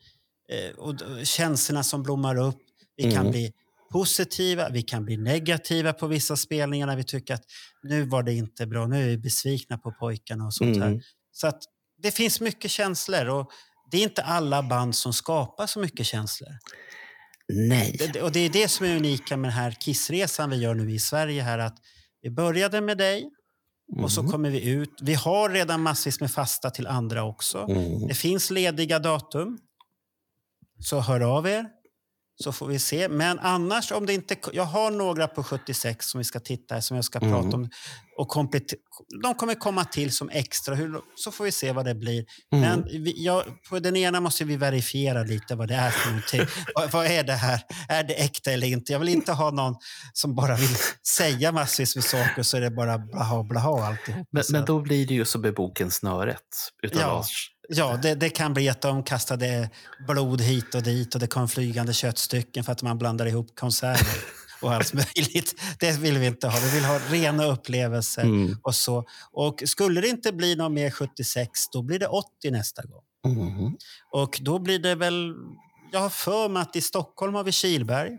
och d- känslorna som blommar upp. Vi kan Mm. bli positiva, vi kan bli negativa på vissa spelningar när vi tycker att nu var det inte bra, nu är vi besvikna på pojkarna och sånt här. Mm. Så att det finns mycket känslor och det är inte alla band som skapar så mycket känslor. Nej. Det- och det är det som är unika med den här Kissresan vi gör nu i Sverige här att vi började med dig och så Mm. kommer vi ut. Vi har redan massvis med fasta till andra också. Mm. Det finns lediga datum. Så hör av er så får vi se. Men annars om det inte... Jag har några på 76 som vi ska titta som jag ska Mm. prata om. Och komplet, de kommer komma till som extra, hur, så får vi se vad det blir. Mm. Men vi, jag, på den ena måste vi verifiera lite vad det är för någonting. vad, vad är det här? Är det äkta eller inte? Jag vill inte ha någon som bara vill säga massvis med saker så är det bara blaha blaha alltihop. Men, men då blir det ju som med boken Snöret utav Ja. Lars. Ja, det, det kan bli att de kastade blod hit och dit och det kom flygande köttstycken för att man blandar ihop konserver och allt möjligt. Det vill vi inte ha. Vi vill ha rena upplevelser Mm. och så. Och skulle det inte bli någon mer 76, då blir det 80 nästa gång. Mm. Och då blir det väl... Jag har för mig att i Stockholm har vi Kilberg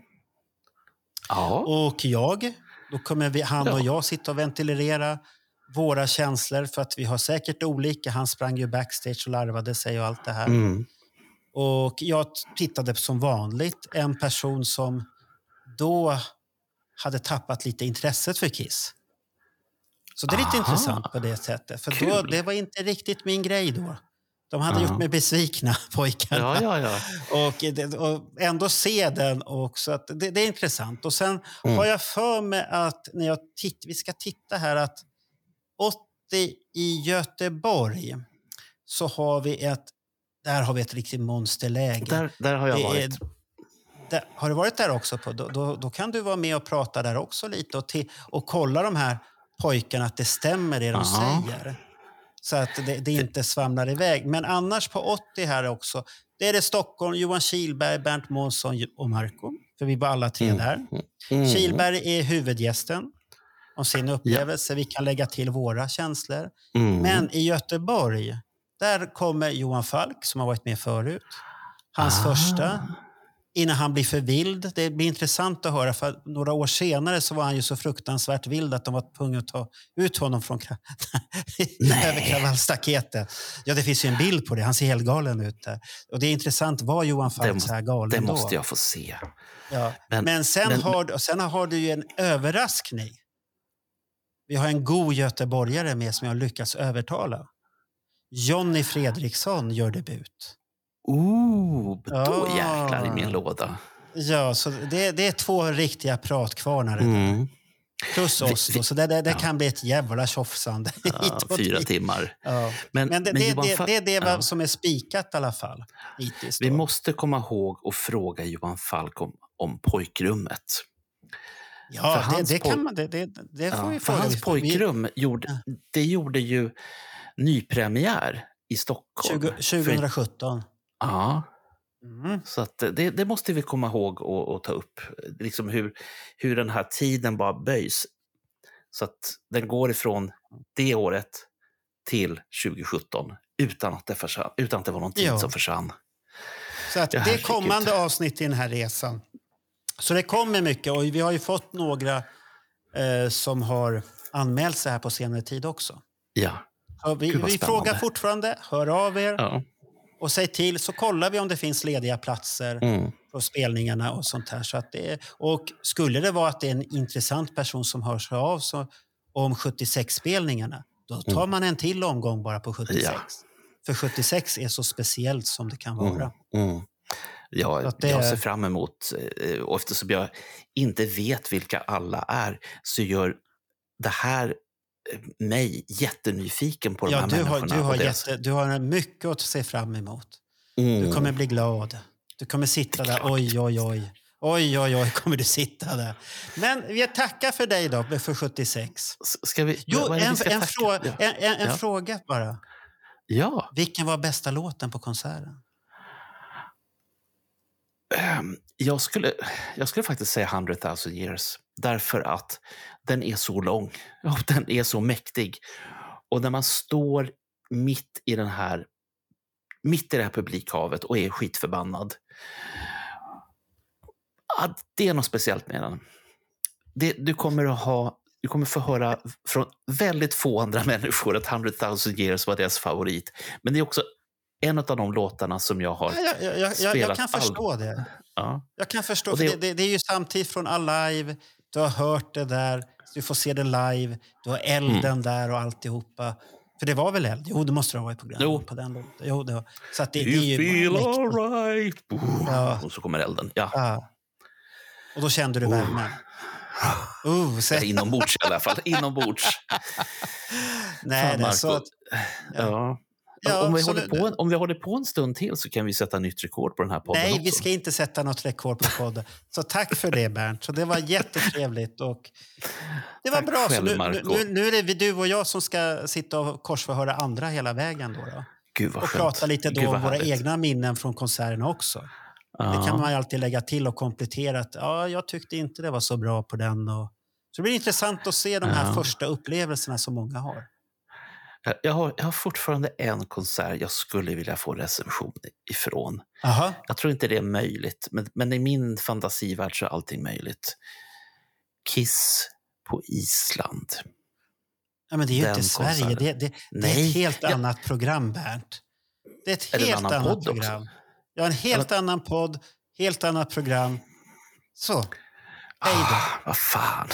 Ja. och jag. Då kommer vi, han och Ja. jag sitta och ventilera våra känslor för att vi har säkert olika. Han sprang ju backstage och larvade sig och allt det här. Mm. Och jag tittade som vanligt en person som då hade tappat lite intresset för Kiss. Så det är lite Aha. intressant på det sättet. För då, det var inte riktigt min grej då. De hade Ja. gjort mig besvikna, pojkarna. Ja, ja, ja. Och, och ändå se den också. Att det, det är intressant. Och sen Mm. har jag för mig att när jag titt, vi ska titta här att 80 i Göteborg så har vi ett, där har vi ett riktigt monsterläge. Där, där har jag är- varit. Där, har du varit där också? På? Då, då, då kan du vara med och prata där också lite och, ti- och kolla de här pojkarna att det stämmer det de Ja. säger. Så att det, det inte svamlar iväg. Men annars på 80 här också, det är det Stockholm, Johan Kihlberg, Bernt Månsson och Marco. För vi var alla tre där. Mm. Kihlberg är huvudgästen om sin upplevelse. Vi kan lägga till våra känslor. Mm. Men i Göteborg, där kommer Johan Falk som har varit med förut. Hans Ah. första. Innan han blir för vild. Det blir intressant att höra för några år senare så var han ju så fruktansvärt vild att de var tvungna att ta ut honom från över kravallstaketet. Ja, det finns ju en bild på det. Han ser helt galen ut där. Och det är intressant, var Johan Falk Det så här galen Det då? måste jag få se. Ja. Men, Men- sen, men- har, sen har du ju en överraskning. Vi har en god göteborgare med som jag har lyckats övertala. Jonny Fredriksson gör debut. Ooh, då Ja. jäklar i min låda. Ja, så det, det är två riktiga pratkvarnar. Mm. Plus oss då, så det, det, det ja. kan bli ett jävla tjofsande. Ja, fyra timmar. Ja. Men, Men det, men det, Johan det, det är det som är spikat i alla fall. Hittills Vi måste komma ihåg att fråga Johan Falk om, om pojkrummet. För Ja, det, det kan man. Det, det, det får Ja, vi för hans pojkrum gjorde, det gjorde ju nypremiär i Stockholm. 20, För- 2017. Ja, Mm. så att det, det måste vi komma ihåg och, och ta upp. Liksom hur, hur den här tiden bara böjs. Så att den går ifrån det året till 2017 utan att det, försvann, utan att det var någon tid Ja. som försvann. Så att det är kommande avsnitt i den här resan. Så det kommer mycket och vi har ju fått några eh, som har anmält sig här på senare tid också. Ja. Så vi vi frågar fortfarande, hör av er ja. och säg till så kollar vi om det finns lediga platser Mm. på spelningarna och sånt här. Så att det är, och skulle det vara att det är en intressant person som hör sig av så, om 76-spelningarna, då tar man en till omgång bara på 76. Mm. Ja. För 76 är så speciellt som det kan vara. Mm. Ja, Så att det- Jag ser fram emot, eh, och eftersom jag inte vet vilka alla är, så gör det här eh, mig jättenyfiken på de Ja, här du har, människorna. du, har och deras- jätte, du har mycket att se fram emot. Mm. Du kommer bli glad. Du kommer sitta där. Oj, oj, oj. Oj, oj, oj, kommer du sitta där. Men vi tackar för dig då, för 76. S- Ska vi, Jo, en, vi en, frå, en, en, en Ja. fråga bara. ja. Vilken var bästa låten på konserten? Ehm, jag skulle, jag skulle faktiskt säga 100 000 years. Därför att den är så lång och den är så mäktig. Och när man står mitt i den här mitt i det här publikhavet och är skitförbannad. Ja, det är något speciellt med den. Det, du, kommer att ha, du kommer få höra från väldigt få andra människor att 100 000 years var deras favorit. Men det är också en av de låtarna som jag har Ja, jag, jag, jag, jag, spelat kan all- förstå det. Ja. Jag kan förstå. Och för det- Det, det, det är ju samtidigt från Alive. Du har hört det där. Du får se det live. Du har elden Mm. där och alltihopa. För det var väl eld? Jo, det måste det ha varit på, den, Jo. på den låten. Jo, det var. Så det, det You är ju feel alright. Ja. Och så kommer elden. Ja. Ja. Och då kände du Oh. värmen? Uh, Ja, så, inombords i alla fall. Inombords. nej, Fan, det, så att, Ja. Ja, om, vi håller på, en- om vi håller på en stund till så kan vi sätta nytt rekord på den här podden nej, också. vi ska inte sätta något rekord på podden. Så tack för det, Bernt. Så det var jättetrevligt. Och det var Tack bra. själv, så nu, nu, nu är det du och jag som ska sitta och korsförhöra andra hela vägen. Då, då. Gud vad Och skönt. prata lite då om våra egna minnen från konserterna också. Ja. Det kan man alltid lägga till och komplettera. Att, ja, jag tyckte inte det var så bra på den. Och... Så det blir intressant att se de här Ja. första upplevelserna som många har. Jag, har, jag har fortfarande en konsert jag skulle vilja få recension ifrån. Aha. Jag tror inte det är möjligt, men, men i min fantasivärld så är allting möjligt. Kiss på Island. Ja, men det är ju Den inte Sverige. konserten. Det, det, det är ett helt ja. annat program, Bernt. Det är ett Är helt annat podd också? program. Ja, en helt annan podd, helt annat program. Så, hej då. Ah, vad fan.